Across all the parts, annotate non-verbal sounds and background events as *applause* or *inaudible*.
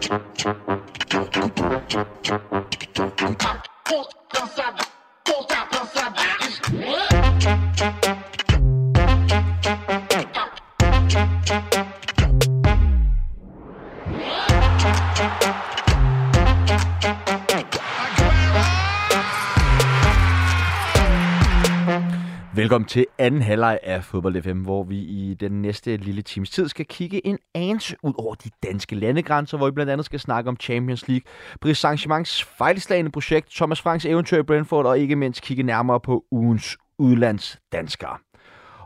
Put yourself Velkommen til anden halvleg af Fodbold FM, hvor vi i den næste lille times tid skal kigge en anelse ud over de danske landegrænser, hvor vi blandt andet skal snakke om Champions League, Paris Saint-Germains fejlslagende projekt, Thomas Franks eventyr i Brentford og ikke mindst kigge nærmere på ugens udlandsdanskere.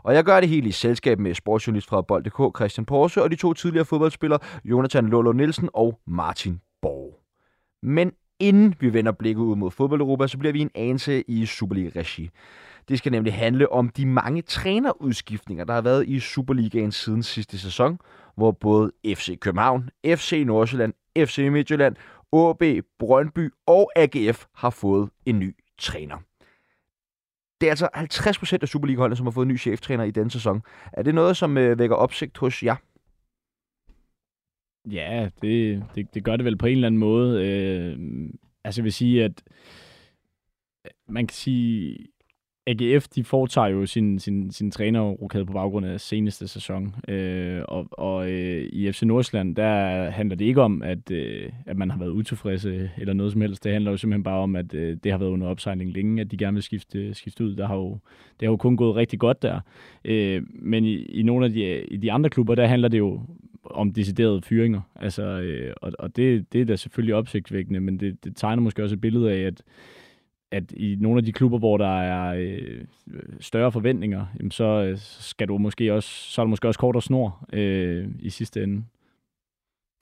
Og jeg gør det hele i selskab med sportsjournalist fra Bold.dk, Christian Porse, og de to tidligere fodboldspillere, Jonathan Lolo Nielsen og Martin Borg. Men inden vi vender blikket ud mod fodbold Europa, så bliver vi en anelse i Superliga-regi. Det skal nemlig handle om de mange trænerudskiftninger, der har været i Superligaen siden sidste sæson, hvor både FC København, FC Nordsjælland, FC Midtjylland, AB, Brøndby og AGF har fået en ny træner. Det er altså 50% af Superliga-holdene, som har fået en ny cheftræner i denne sæson. Er det noget, som øh, vækker opsigt hos jer? Ja, det, det, det gør det vel på en eller anden måde. Øh, altså jeg vil sige, at man kan sige, AGF de foretager jo sin, sin, sin trænerrokade på baggrund af seneste sæson. Øh, og og øh, i FC Nordsjælland, der handler det ikke om, at, øh, at man har været utilfredse eller noget som helst. Det handler jo simpelthen bare om, at øh, det har været under opsejling længe, at de gerne vil skifte, skifte ud. Der har jo, det har jo kun gået rigtig godt der. Øh, men i, i nogle af de, i de andre klubber, der handler det jo om deciderede fyringer. Altså, øh, og og det, det er da selvfølgelig opsigtsvækkende, men det, det tegner måske også et billede af, at at i nogle af de klubber, hvor der er øh, større forventninger, jamen så øh, skal du måske også, så er der måske også kortere snor øh, i sidste ende.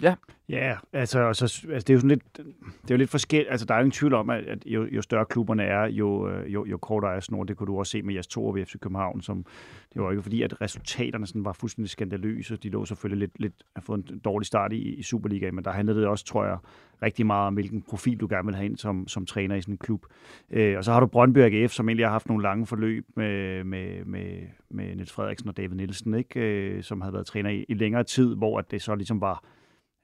Ja. Ja, altså, altså, altså det er jo sådan lidt, det er jo lidt forskelligt. Altså, der er jo ingen tvivl om, at, at jo, jo større klubberne er, jo, øh, jo, jo kortere er snor. Det kunne du også se med Jas Thor ved FC København, som det var ikke fordi, at resultaterne sådan var fuldstændig skandaløse. De lå selvfølgelig lidt, lidt at få en dårlig start i, i Superligaen, men der handlede det også, tror jeg, rigtig meget om, hvilken profil du gerne vil have ind som, som træner i sådan en klub. Øh, og så har du Brøndby AGF, som egentlig har haft nogle lange forløb med, med, med, med Niels Frederiksen og David Nielsen, ikke? Øh, som havde været træner i, i længere tid, hvor at det så ligesom var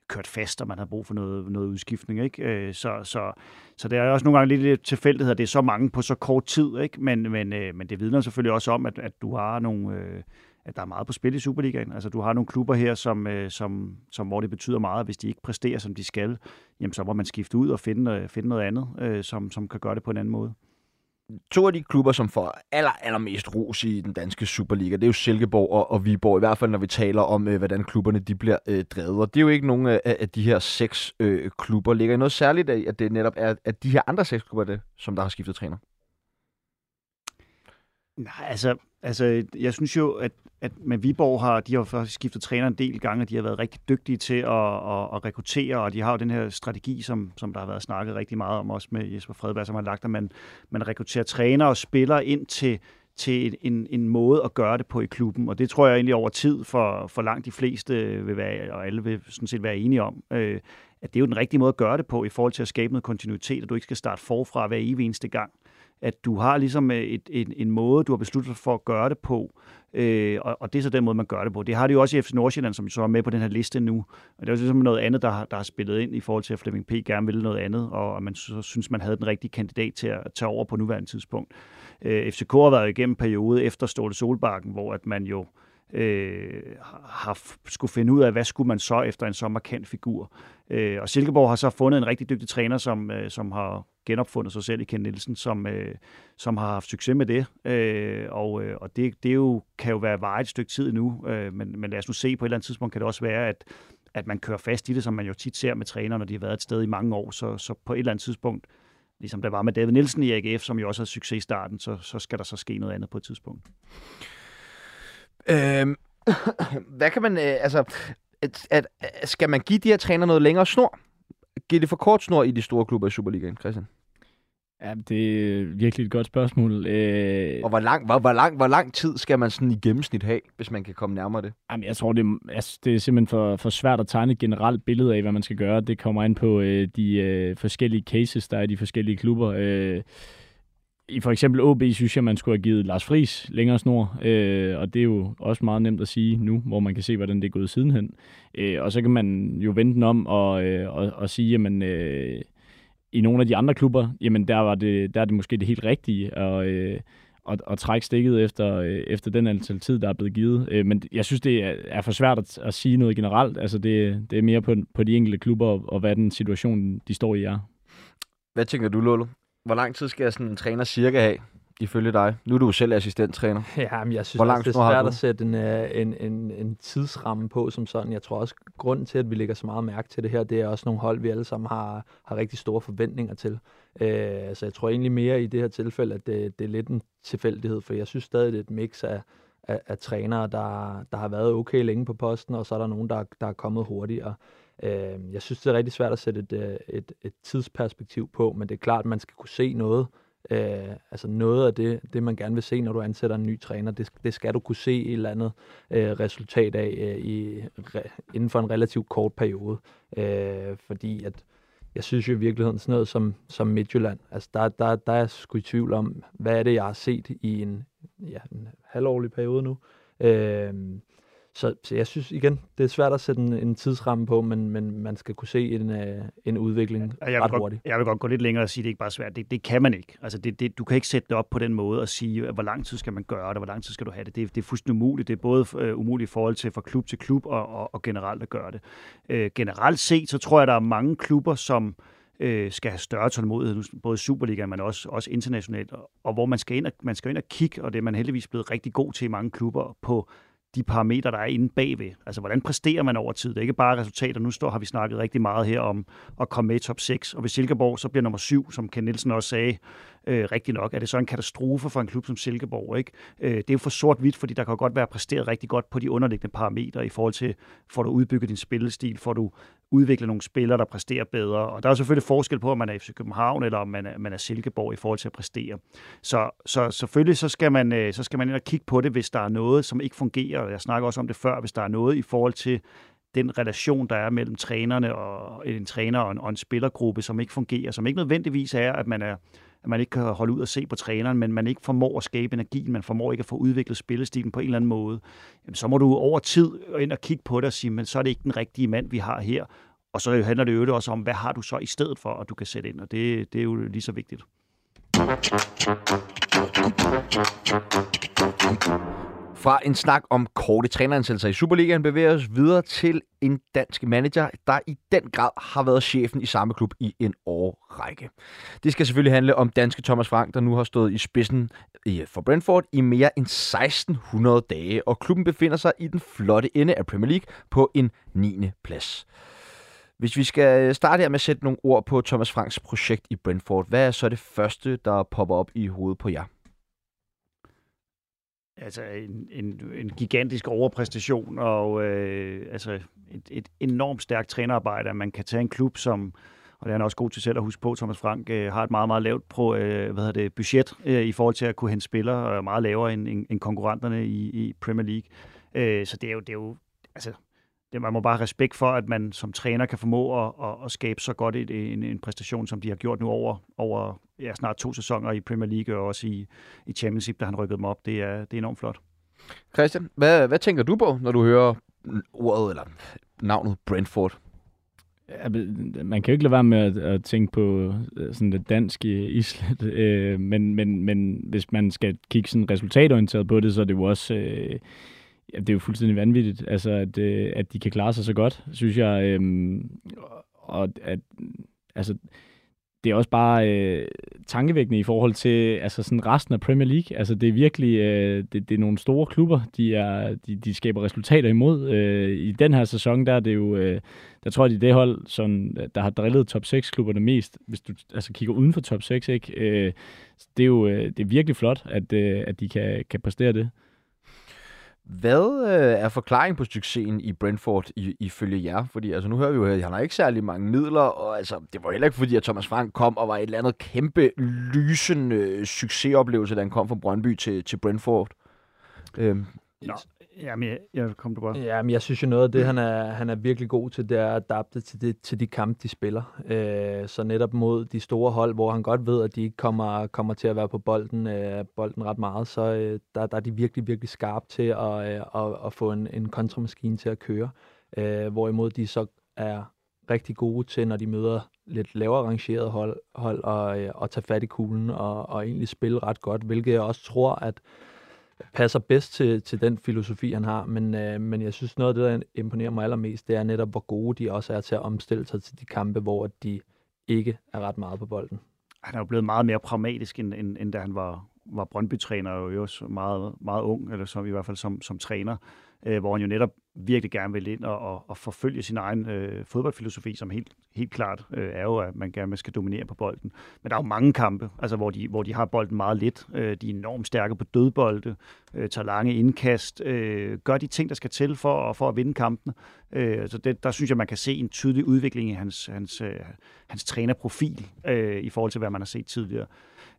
kørt fast, og man har brug for noget, noget udskiftning. Ikke? Øh, så, så, så det er også nogle gange lidt tilfældighed, at det er så mange på så kort tid, ikke? Men, men, øh, men det vidner selvfølgelig også om, at, at du har nogle... Øh, at der er meget på spil i Superligaen. Altså, du har nogle klubber her, som, øh, som, som, hvor det betyder meget, hvis de ikke præsterer, som de skal, jamen, så må man skifte ud og finde, øh, finde noget andet, øh, som, som kan gøre det på en anden måde to af de klubber, som får aller, allermest ros i den danske Superliga, det er jo Silkeborg og, og Viborg, i hvert fald når vi taler om, øh, hvordan klubberne de bliver øh, drevet. Og det er jo ikke nogen af, af de her seks øh, klubber. Ligger i noget særligt af, at det netop er at de her andre seks klubber, det, som der har skiftet træner? Nej, altså, altså jeg synes jo, at, at med Viborg har de har faktisk skiftet træner en del gange, og de har været rigtig dygtige til at, at, at rekruttere, og de har jo den her strategi, som, som der har været snakket rigtig meget om, også med Jesper Fredberg, som har lagt, at man, man rekrutterer træner og spillere ind til, til en, en måde at gøre det på i klubben, og det tror jeg egentlig over tid for, for langt de fleste vil være, og alle vil sådan set være enige om, øh, at det er jo den rigtige måde at gøre det på i forhold til at skabe noget kontinuitet, og du ikke skal starte forfra hver evig eneste gang at du har ligesom øh, et, en, en måde, du har besluttet for at gøre det på, øh, og, og det er så den måde, man gør det på. Det har de jo også i FC Nordsjælland, som så er med på den her liste nu, og det er jo ligesom noget andet, der, der har spillet ind i forhold til, at Flemming P. gerne ville noget andet, og man så synes, man havde den rigtige kandidat til at tage over på nuværende tidspunkt. Øh, FCK har været igennem en periode efter Ståle Solbakken, hvor at man jo øh, Øh, har skulle finde ud af, hvad skulle man så efter en så markant figur. Øh, og Silkeborg har så fundet en rigtig dygtig træner, som, øh, som har genopfundet sig selv i Ken Nielsen, som, øh, som har haft succes med det. Øh, og øh, og det, det jo, kan jo være varet et stykke tid nu, øh, men, men lad os nu se, på et eller andet tidspunkt kan det også være, at, at man kører fast i det, som man jo tit ser med trænere, når de har været et sted i mange år, så, så på et eller andet tidspunkt, ligesom der var med David Nielsen i AGF, som jo også havde succes i starten, så, så skal der så ske noget andet på et tidspunkt. Øhm, *coughs* hvad kan man, øh, altså, at, at, at, skal man give de her træner noget længere snor? Giver det for kort snor i de store klubber i Superligaen, Christian? Ja, det er virkelig et godt spørgsmål. Øh... Og hvor lang, hvor, hvor, lang, hvor lang tid skal man sådan i gennemsnit have, hvis man kan komme nærmere det? Jamen, jeg tror, det er, altså, det er simpelthen for, for svært at tegne et generelt billede af, hvad man skal gøre. Det kommer ind på øh, de øh, forskellige cases, der er i de forskellige klubber. Øh, i for eksempel OB synes jeg, man skulle have givet Lars Friis længere snor, øh, og det er jo også meget nemt at sige nu, hvor man kan se, hvordan det er gået sidenhen. Øh, og så kan man jo vente den om og, øh, og, og sige, jamen øh, i nogle af de andre klubber, jamen der, var det, der er det måske det helt rigtige, og, øh, og, og trække stikket efter, øh, efter den antal tid, der er blevet givet. Øh, men jeg synes, det er, er for svært at, at sige noget generelt. Altså det, det er mere på, på de enkelte klubber, og, og hvad den situation, de står i, er. Hvad tænker du, Lolo? Hvor lang tid skal sådan en træner cirka have, ifølge dig? Nu er du jo selv assistenttræner. *laughs* Ja, men jeg synes Hvor langt det er svært at sætte en, øh, en, en, en tidsramme på som sådan. Jeg tror også, grunden til, at vi lægger så meget mærke til det her, det er også nogle hold, vi alle sammen har, har rigtig store forventninger til. Øh, så jeg tror egentlig mere i det her tilfælde, at det, det er lidt en tilfældighed, for jeg synes stadig, det er et mix af, af, af trænere, der, der har været okay længe på posten, og så er der nogen, der, der er kommet hurtigere. Øh, jeg synes, det er rigtig svært at sætte et, øh, et, et tidsperspektiv på, men det er klart, at man skal kunne se noget. Øh, altså noget af det, det, man gerne vil se, når du ansætter en ny træner, det, det skal du kunne se et eller andet øh, resultat af øh, i, re, inden for en relativt kort periode. Øh, fordi at jeg synes jo i virkeligheden sådan noget som, som Midtjylland, altså der, der, der er jeg sgu i tvivl om, hvad er det, jeg har set i en, ja, en halvårlig periode nu. Øh, så, så jeg synes igen, det er svært at sætte en, en tidsramme på, men, men man skal kunne se en, øh, en udvikling Ja, jeg ret vil, godt, hurtigt. jeg vil godt gå lidt længere og sige, at det er ikke bare svært. Det, det kan man ikke. Altså det, det, du kan ikke sætte det op på den måde og sige, hvor lang tid skal man gøre det, hvor lang tid skal du have det. Det, det er fuldstændig umuligt. Det er både øh, umuligt i forhold til fra klub til klub og, og, og generelt at gøre det. Øh, generelt set, så tror jeg, der er mange klubber, som øh, skal have større tålmodighed, både i Superligaen, men også, også internationalt, og, og hvor man skal, ind og, man skal ind og kigge, og det er man heldigvis blevet rigtig god til i mange klubber, på de parametre, der er inde bagved. Altså, hvordan præsterer man over tid? Det er ikke bare resultater. Nu står, har vi snakket rigtig meget her om at komme med i top 6, og hvis Silkeborg så bliver nummer 7, som Ken Nielsen også sagde, øh, rigtig nok, er det så en katastrofe for en klub som Silkeborg. Ikke? Øh, det er jo for sort-hvidt, fordi der kan godt være præsteret rigtig godt på de underliggende parametre i forhold til, får du udbygget din spillestil, får du udviklet nogle spillere, der præsterer bedre. Og der er selvfølgelig forskel på, om man er FC København, eller om man er, man er Silkeborg i forhold til at præstere. Så, så selvfølgelig så skal, man, øh, så skal man ind og kigge på det, hvis der er noget, som ikke fungerer. Jeg snakker også om det før, hvis der er noget i forhold til den relation, der er mellem trænerne og en træner og en, og en spillergruppe, som ikke fungerer, som ikke nødvendigvis er, at man er at man ikke kan holde ud og se på træneren, men man ikke formår at skabe energien, man formår ikke at få udviklet spillestilen på en eller anden måde, jamen, så må du over tid ind og kigge på det og sige, men så er det ikke den rigtige mand, vi har her. Og så handler det jo også om, hvad har du så i stedet for, at du kan sætte ind, og det, det er jo lige så vigtigt. Fra en snak om korte træneransættelser i Superligaen bevæger os videre til en dansk manager, der i den grad har været chefen i samme klub i en årrække. Det skal selvfølgelig handle om danske Thomas Frank, der nu har stået i spidsen i- for Brentford i mere end 1600 dage, og klubben befinder sig i den flotte ende af Premier League på en 9. plads. Hvis vi skal øh, starte her med at sætte nogle ord på Thomas Franks projekt i Brentford, hvad er så det første, der popper op i hovedet på jer? Altså en, en, en gigantisk overpræstation og øh, altså et, et enormt stærkt trænerarbejde, at man kan tage en klub, som, og det er han også god til selv at huske på, Thomas Frank øh, har et meget, meget lavt pro, øh, hvad hedder det, budget øh, i forhold til at kunne hente spillere, og meget lavere end, end, end konkurrenterne i, i Premier League. Øh, så det er jo, det er jo altså, det, man må bare have respekt for, at man som træner kan formå at, at, at skabe så godt et, en, en præstation, som de har gjort nu over, over ja, snart to sæsoner i Premier League og også i, i Championship, da han rykkede dem op. Det er, det er enormt flot. Christian, hvad, hvad tænker du på, når du hører ordet eller navnet Brentford? Ja, man kan jo ikke lade være med at, at tænke på øh, sådan det danske islet, *laughs* øh, men, men, men hvis man skal kigge sådan resultatorienteret på det, så er det jo også øh, ja, det er jo fuldstændig vanvittigt, altså at, øh, at de kan klare sig så godt, synes jeg, øh, og at altså det er også bare øh, tankevækkende i forhold til altså sådan resten af Premier League. Altså det er virkelig øh, det, det er nogle store klubber, de er de, de skaber resultater imod. Øh, I den her sæson der er det jo øh, der tror jeg, de er det hold, som, der har drillet top 6-klubberne mest, hvis du altså, kigger uden for top 6. Ikke? Øh, det er jo øh, det er virkelig flot, at, øh, at de kan, kan præstere det. Hvad øh, er forklaringen på succesen i Brentford i, ifølge jer? Fordi altså, nu hører vi jo, at han har ikke særlig mange midler, og altså, det var heller ikke fordi, at Thomas Frank kom og var et eller andet kæmpe lysende øh, succesoplevelse, da han kom fra Brøndby til, til Brentford. Øhm, Nå, jamen, jeg, jeg kom du bare. Ja, men jeg synes jo noget af det, han er, han er virkelig god til, det er at adapte til, det, til de kampe, de spiller. Øh, så netop mod de store hold, hvor han godt ved, at de ikke kommer, kommer til at være på bolden, øh, bolden ret meget, så øh, der, der er de virkelig, virkelig skarpe til at, øh, at, at få en, en kontramaskine til at køre. Øh, hvorimod de så er rigtig gode til, når de møder lidt lavere rangeret hold, hold og, øh, og tage fat i kuglen og, og egentlig spille ret godt, hvilket jeg også tror, at passer bedst til, til den filosofi, han har. Men, øh, men jeg synes, noget af det, der imponerer mig allermest, det er netop, hvor gode de også er til at omstille sig til de kampe, hvor de ikke er ret meget på bolden. Han er jo blevet meget mere pragmatisk, end, end, end da han var, var Brøndby-træner, og jo også meget, meget ung, eller som, i hvert fald som, som træner øh, hvor han jo netop virkelig gerne vil ind og, og, og forfølge sin egen øh, fodboldfilosofi, som helt, helt klart øh, er jo, at man gerne skal dominere på bolden. Men der er jo mange kampe, altså, hvor, de, hvor de har bolden meget lidt. Øh, de er enormt stærke på dødbolde, øh, tager lange indkast, øh, gør de ting, der skal til for, for at vinde kampene. Øh, så det, der synes jeg, man kan se en tydelig udvikling i hans, hans, øh, hans trænerprofil øh, i forhold til, hvad man har set tidligere.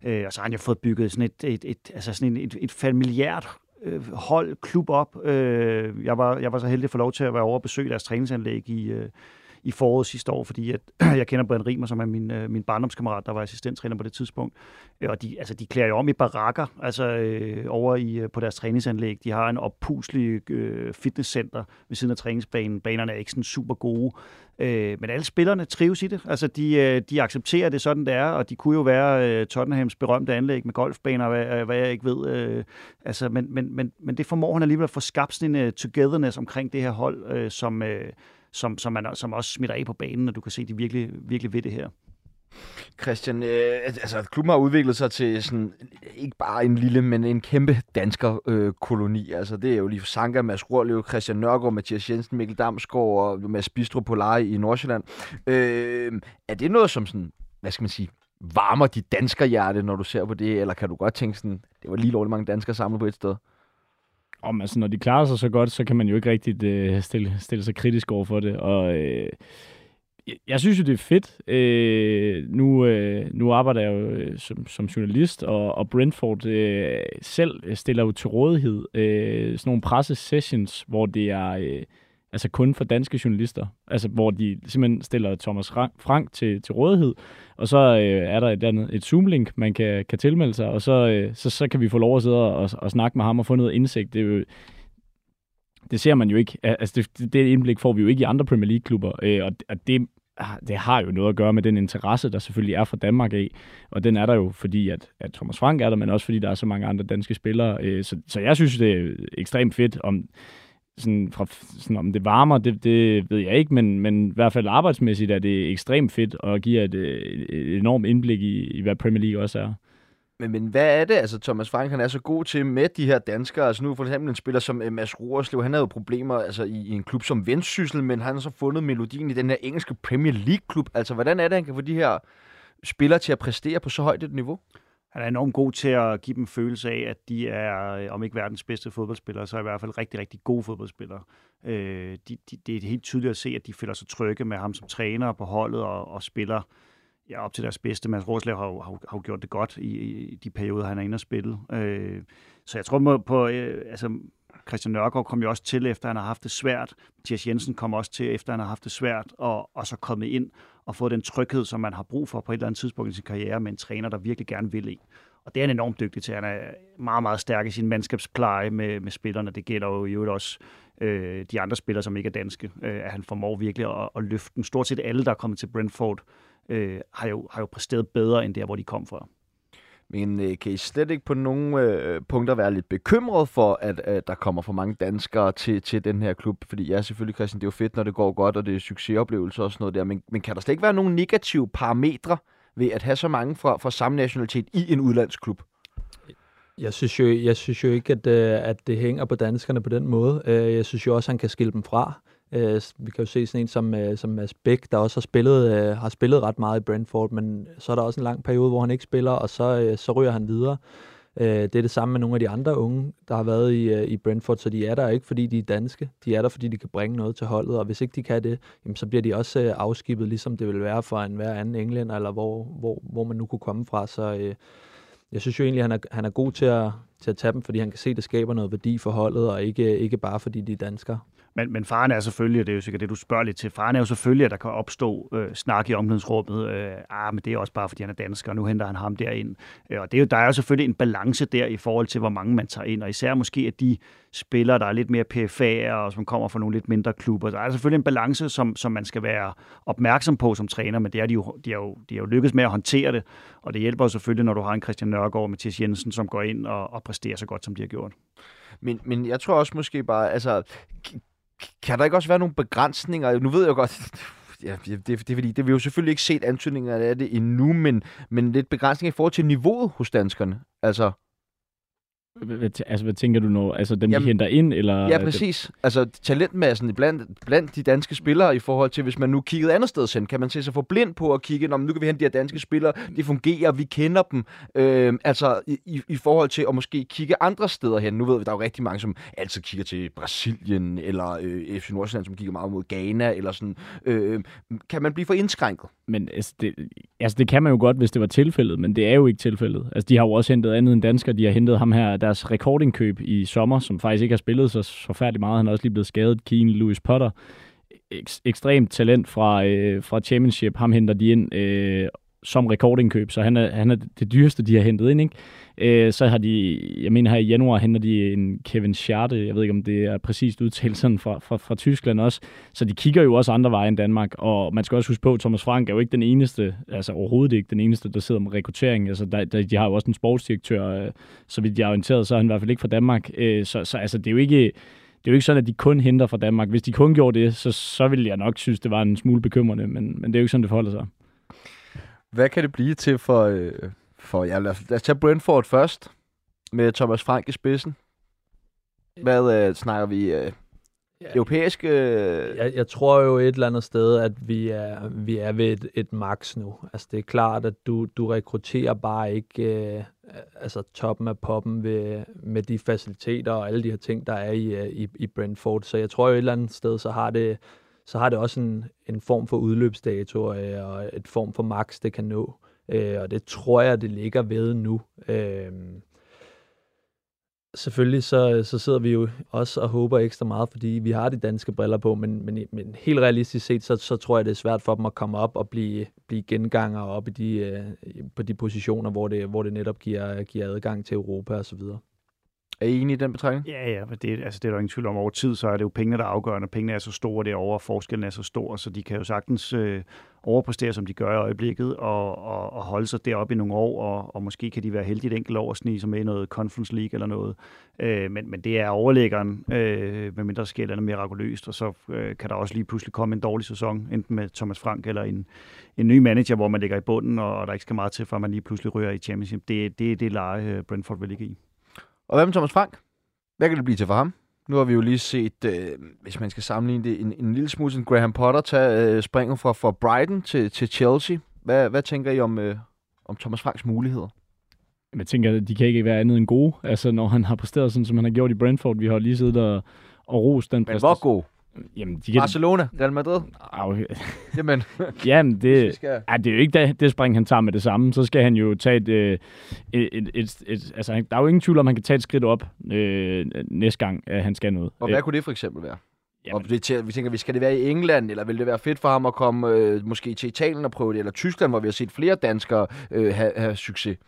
Øh, og så har han jo fået bygget sådan et, et, et, altså sådan et, et, et familiært øh, hold, klub op. Øh, jeg, var, jeg var så heldig at få lov til at være over og besøge deres træningsanlæg i, øh, i foråret sidste år, fordi at, *clears throat* jeg kender Brian Rimer, som er min, øh, min barndomskammerat, der var assistenttræner på det tidspunkt. Øh, og de, altså, de klæder jo om i barakker altså, øh, over i, øh, på deres træningsanlæg. De har en oppuslig øh, fitnesscenter ved siden af træningsbanen. Banerne er ikke sådan super gode. Øh, men alle spillerne trives i det. Altså, de, øh, de accepterer det sådan, det er, og de kunne jo være øh, Tottenhams berømte anlæg med golfbaner, hvad, øh, hvad jeg ikke ved. Øh, altså, men, men, men, men det formår han alligevel at få skabt sådan en uh, togetherness omkring det her hold, øh, som, øh, som, som, man, som også smitter af på banen, og du kan se, de virkelig, virkelig ved det her. Christian, øh, altså klubben har udviklet sig til sådan, ikke bare en lille, men en kæmpe dansker øh, koloni. Altså det er jo lige Sanka, Mads Rorlev, Christian Nørgaard, Mathias Jensen, Mikkel Damsgaard og Mads Bistro Polar i Nordsjælland. Øh, er det noget som sådan, hvad skal man sige, varmer dit danskerhjerte, når du ser på det, eller kan du godt tænke sådan, det var lige lovligt mange danskere samlet på et sted? Om, altså, når de klarer sig så godt, så kan man jo ikke rigtig øh, stille, stille sig kritisk over for det. Og øh, jeg synes jo, det er fedt. Øh, nu, øh, nu arbejder jeg jo øh, som, som journalist, og, og Brentford øh, selv stiller jo til rådighed øh, sådan nogle presse-sessions, hvor det er øh, altså kun for danske journalister. Altså hvor de simpelthen stiller Thomas Frank til, til rådighed, og så øh, er der et, andet, et Zoom-link, man kan, kan tilmelde sig, og så, øh, så, så kan vi få lov at sidde og, og snakke med ham og få noget indsigt. Det er jo, det ser man jo ikke. Altså, det, det indblik får vi jo ikke i andre Premier League-klubber, øh, og, og det ah, det har jo noget at gøre med den interesse, der selvfølgelig er fra Danmark af. Og den er der jo, fordi at, at Thomas Frank er der, men også fordi der er så mange andre danske spillere. Øh, så, så jeg synes, det er ekstremt fedt, om, sådan, fra, sådan, om det varmer, det, det ved jeg ikke, men, men i hvert fald arbejdsmæssigt er det ekstremt fedt og giver et, et enormt indblik i, i, hvad Premier League også er. Men, men hvad er det, altså Thomas Frank han er så god til med de her danskere? Altså nu for eksempel en spiller som øh, Mads Roerslev, han havde jo problemer altså, i, i en klub som Vendsyssel, men han har så fundet melodien i den her engelske Premier League-klub. Altså hvordan er det, han kan få de her spillere til at præstere på så højt et niveau? Han er enormt god til at give dem følelse af, at de er, øh, om ikke verdens bedste fodboldspillere, så er i hvert fald rigtig, rigtig gode fodboldspillere. Øh, de, de, det er helt tydeligt at se, at de føler sig trygge med ham som træner på holdet og, og spiller ja, op til deres bedste. Mads Roslev har, har, har gjort det godt i, i de perioder, han er inde og spille. Øh, så jeg tror på, øh, altså Christian Nørgaard kom jo også til, efter han har haft det svært. Mathias Jensen kom også til, efter han har haft det svært, og, og så kommet ind og fået den tryghed, som man har brug for på et eller andet tidspunkt i sin karriere med en træner, der virkelig gerne vil i. Og det er han enormt dygtig til. Han er meget, meget stærk i sin mandskabspleje med, med spillerne. Det gælder jo i øvrigt også øh, de andre spillere, som ikke er danske. Øh, at han formår virkelig at, at løfte den. Stort set alle, der er kommet til Brentford, øh, har, jo, har jo præsteret bedre end der, hvor de kom fra. Men øh, kan I slet ikke på nogle øh, punkter være lidt bekymret for, at øh, der kommer for mange danskere til, til den her klub? Fordi ja, selvfølgelig, Christian, det er jo fedt, når det går godt, og det er succesoplevelser og sådan noget der. Men, men kan der slet ikke være nogle negative parametre ved at have så mange fra, fra samme nationalitet i en udlandsklub? Jeg synes jo, jeg synes jo ikke, at, øh, at det hænger på danskerne på den måde. Øh, jeg synes jo også, at han kan skille dem fra. Øh, vi kan jo se sådan en som, øh, som Mads Bæk, der også har spillet, øh, har spillet ret meget i Brentford, men så er der også en lang periode, hvor han ikke spiller, og så, øh, så ryger han videre. Øh, det er det samme med nogle af de andre unge, der har været i, øh, i Brentford, så de er der ikke, fordi de er danske. De er der, fordi de kan bringe noget til holdet, og hvis ikke de kan det, jamen, så bliver de også øh, afskibet, ligesom det vil være for en hver anden englænder, eller hvor, hvor, hvor man nu kunne komme fra. Så, øh, jeg synes jo egentlig, at han er, han er god til at, til at tage dem, fordi han kan se, at det skaber noget værdi for holdet, og ikke, ikke bare fordi de er danskere. Men, men faren er selvfølgelig, og det er jo sikkert det, du spørger lidt til, faren er jo selvfølgelig, at der kan opstå øh, snak i omklædningsrummet. Øh, ah, men det er også bare, fordi han er dansker, og nu henter han ham derind. Øh, og det er jo, der er jo selvfølgelig en balance der i forhold til, hvor mange man tager ind. Og især måske, at de spillere, der er lidt mere PFA'er, og som kommer fra nogle lidt mindre klubber. Der er selvfølgelig en balance, som, som man skal være opmærksom på som træner, men det er de, jo, de, er jo, de er jo lykkedes med at håndtere det. Og det hjælper jo selvfølgelig, når du har en Christian Nørgaard og Mathias Jensen, som går ind og, og præsterer så godt, som de har gjort. Men, men jeg tror også måske bare, altså, kan der ikke også være nogle begrænsninger? Nu ved jeg godt, *laughs* ja, det, det, det, er fordi, det vi jo selvfølgelig ikke set antydninger af det endnu, men, men lidt begrænsninger i forhold til niveauet hos danskerne. Altså, Altså, hvad tænker du nu? Altså, dem, Jamen, de henter ind, eller? Ja, præcis. Det... Altså, talentmassen blandt, blandt de danske spillere i forhold til, hvis man nu kiggede andet sted hen, kan man se sig for blind på at kigge, nu kan vi hente de her danske spillere, de fungerer, vi kender dem. Øh, altså, i, i forhold til at måske kigge andre steder hen. Nu ved vi, der er jo rigtig mange, som altid kigger til Brasilien, eller øh, FC Nordsjælland, som kigger meget mod Ghana, eller sådan. Øh, kan man blive for indskrænket? Men altså det, altså, det kan man jo godt, hvis det var tilfældet, men det er jo ikke tilfældet. Altså, de har jo også hentet andet end danskere. De har hentet ham her, deres recordingkøb i sommer, som faktisk ikke har spillet så forfærdeligt meget. Han er også lige blevet skadet. Keen Louis Potter. Ek- ekstremt talent fra, øh, fra Championship. Ham henter de ind øh, som rekordindkøb, så han er, han er det dyreste, de har hentet ind. Ikke? Øh, så har de, jeg mener her i januar, henter de en Kevin Scharte, jeg ved ikke, om det er præcist udtalt sådan fra, fra, fra Tyskland også. Så de kigger jo også andre veje end Danmark, og man skal også huske på, at Thomas Frank er jo ikke den eneste, altså overhovedet ikke den eneste, der sidder med rekruttering. Altså, der, der, de har jo også en sportsdirektør, øh, så vidt jeg er orienteret, så er han i hvert fald ikke fra Danmark. Øh, så, så altså, det er jo ikke det er jo ikke sådan, at de kun henter fra Danmark. Hvis de kun gjorde det, så, så ville jeg nok synes, det var en smule bekymrende, men, men det er jo ikke sådan, det forholder sig. Hvad kan det blive til for, øh, for ja, lad, lad os tage Brentford først, med Thomas Frank i spidsen. Hvad øh, snakker vi? Øh, ja, europæisk? Øh... Jeg, jeg tror jo et eller andet sted, at vi er, vi er ved et, et max nu. Altså det er klart, at du, du rekrutterer bare ikke øh, altså toppen af poppen ved, med de faciliteter og alle de her ting, der er i, øh, i, i Brentford. Så jeg tror jo et eller andet sted, så har det, så har det også en, en form for udløbsdato øh, og et form for max, det kan nå. Øh, og det tror jeg, det ligger ved nu. Øh, selvfølgelig så, så sidder vi jo også og håber ekstra meget, fordi vi har de danske briller på, men, men, men helt realistisk set, så, så tror jeg, det er svært for dem at komme op og blive, blive genganger op i de, øh, på de positioner, hvor det, hvor det netop giver, giver adgang til Europa og så videre. Er I enige i den betragtning? Ja, ja, det, altså, det er der ingen tvivl om. Over tid, så er det jo pengene, der er afgørende. pengene er så store derovre, og forskellen er så stor, så de kan jo sagtens øh, overpræstere, som de gør i øjeblikket, og, og, og holde sig deroppe i nogle år, og, og måske kan de være heldige et enkelt år at snige sig med i noget Conference League eller noget. Øh, men, men det er overlæggeren, øh, medmindre mindre sker noget mirakuløst, og så øh, kan der også lige pludselig komme en dårlig sæson, enten med Thomas Frank eller en, en ny manager, hvor man ligger i bunden, og, og der ikke skal meget til, for man lige pludselig rører i Championship. Det er det, det leje, øh, Brentford vil ligge i. Og hvad med Thomas Frank? Hvad kan det blive til for ham? Nu har vi jo lige set, øh, hvis man skal sammenligne det, en, en lille smule som Graham Potter tage øh, springen fra, fra Brighton til, til Chelsea. Hvad, hvad tænker I om, øh, om Thomas Franks muligheder? Jeg tænker, at de kan ikke være andet end gode. Altså, når han har præsteret sådan, som han har gjort i Brentford. Vi har lige siddet og, og rost den præstation. Men hvor god? Jamen, de kan... Barcelona, Real Madrid. Okay. Jamen, *laughs* Jamen det, skal... ja, det er jo ikke det, det spring, han tager med det samme. Så skal han jo tage et, øh, et, et, et, et altså, der er jo ingen tvivl om, han kan tage et skridt op øh, næste gang, at han skal noget. Og hvad øh. kunne det for eksempel være? Jamen. Og det, vi tænker, skal det være i England, eller vil det være fedt for ham at komme øh, måske til Italien og prøve det, eller Tyskland, hvor vi har set flere danskere øh, have, have succes?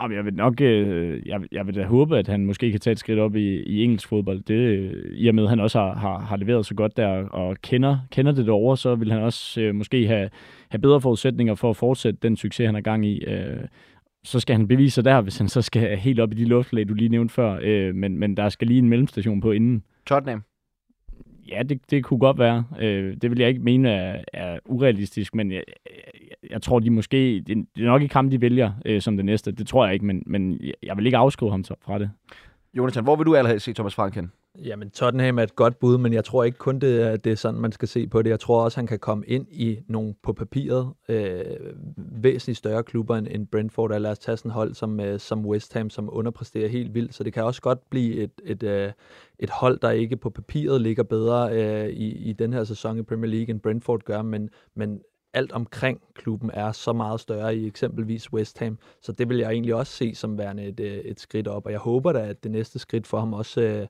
Jamen, jeg vil nok, øh, jeg, jeg vil da håbe, at han måske kan tage et skridt op i, i engelsk fodbold. Det, øh, I og med, at han også har, har, har leveret så godt der og kender, kender det derovre, så vil han også øh, måske have, have bedre forudsætninger for at fortsætte den succes, han er gang i. Øh, så skal han bevise sig der, hvis han så skal helt op i de luftlag, du lige nævnte før. Øh, men, men der skal lige en mellemstation på inden. Tottenham? Ja, det, det kunne godt være. Øh, det vil jeg ikke mene er, er urealistisk, men jeg, jeg, tror, de måske... Det, det er nok ikke ham, de vælger øh, som det næste. Det tror jeg ikke, men, men jeg vil ikke afskrive ham fra det. Jonathan, hvor vil du allerede se Thomas Frank hen? Jamen, Tottenham er et godt bud, men jeg tror ikke kun, det er, det er sådan, man skal se på det. Jeg tror også, han kan komme ind i nogle på papiret øh, væsentligt større klubber end, end Brentford. Og lad os tage sådan hold som, øh, som West Ham, som underpresterer helt vildt. Så det kan også godt blive et, et, øh, et hold, der ikke på papiret ligger bedre øh, i, i den her sæson i Premier League, end Brentford gør. Men, men alt omkring klubben er så meget større i eksempelvis West Ham. Så det vil jeg egentlig også se som værende et, øh, et skridt op, og jeg håber da, at det næste skridt for ham også øh,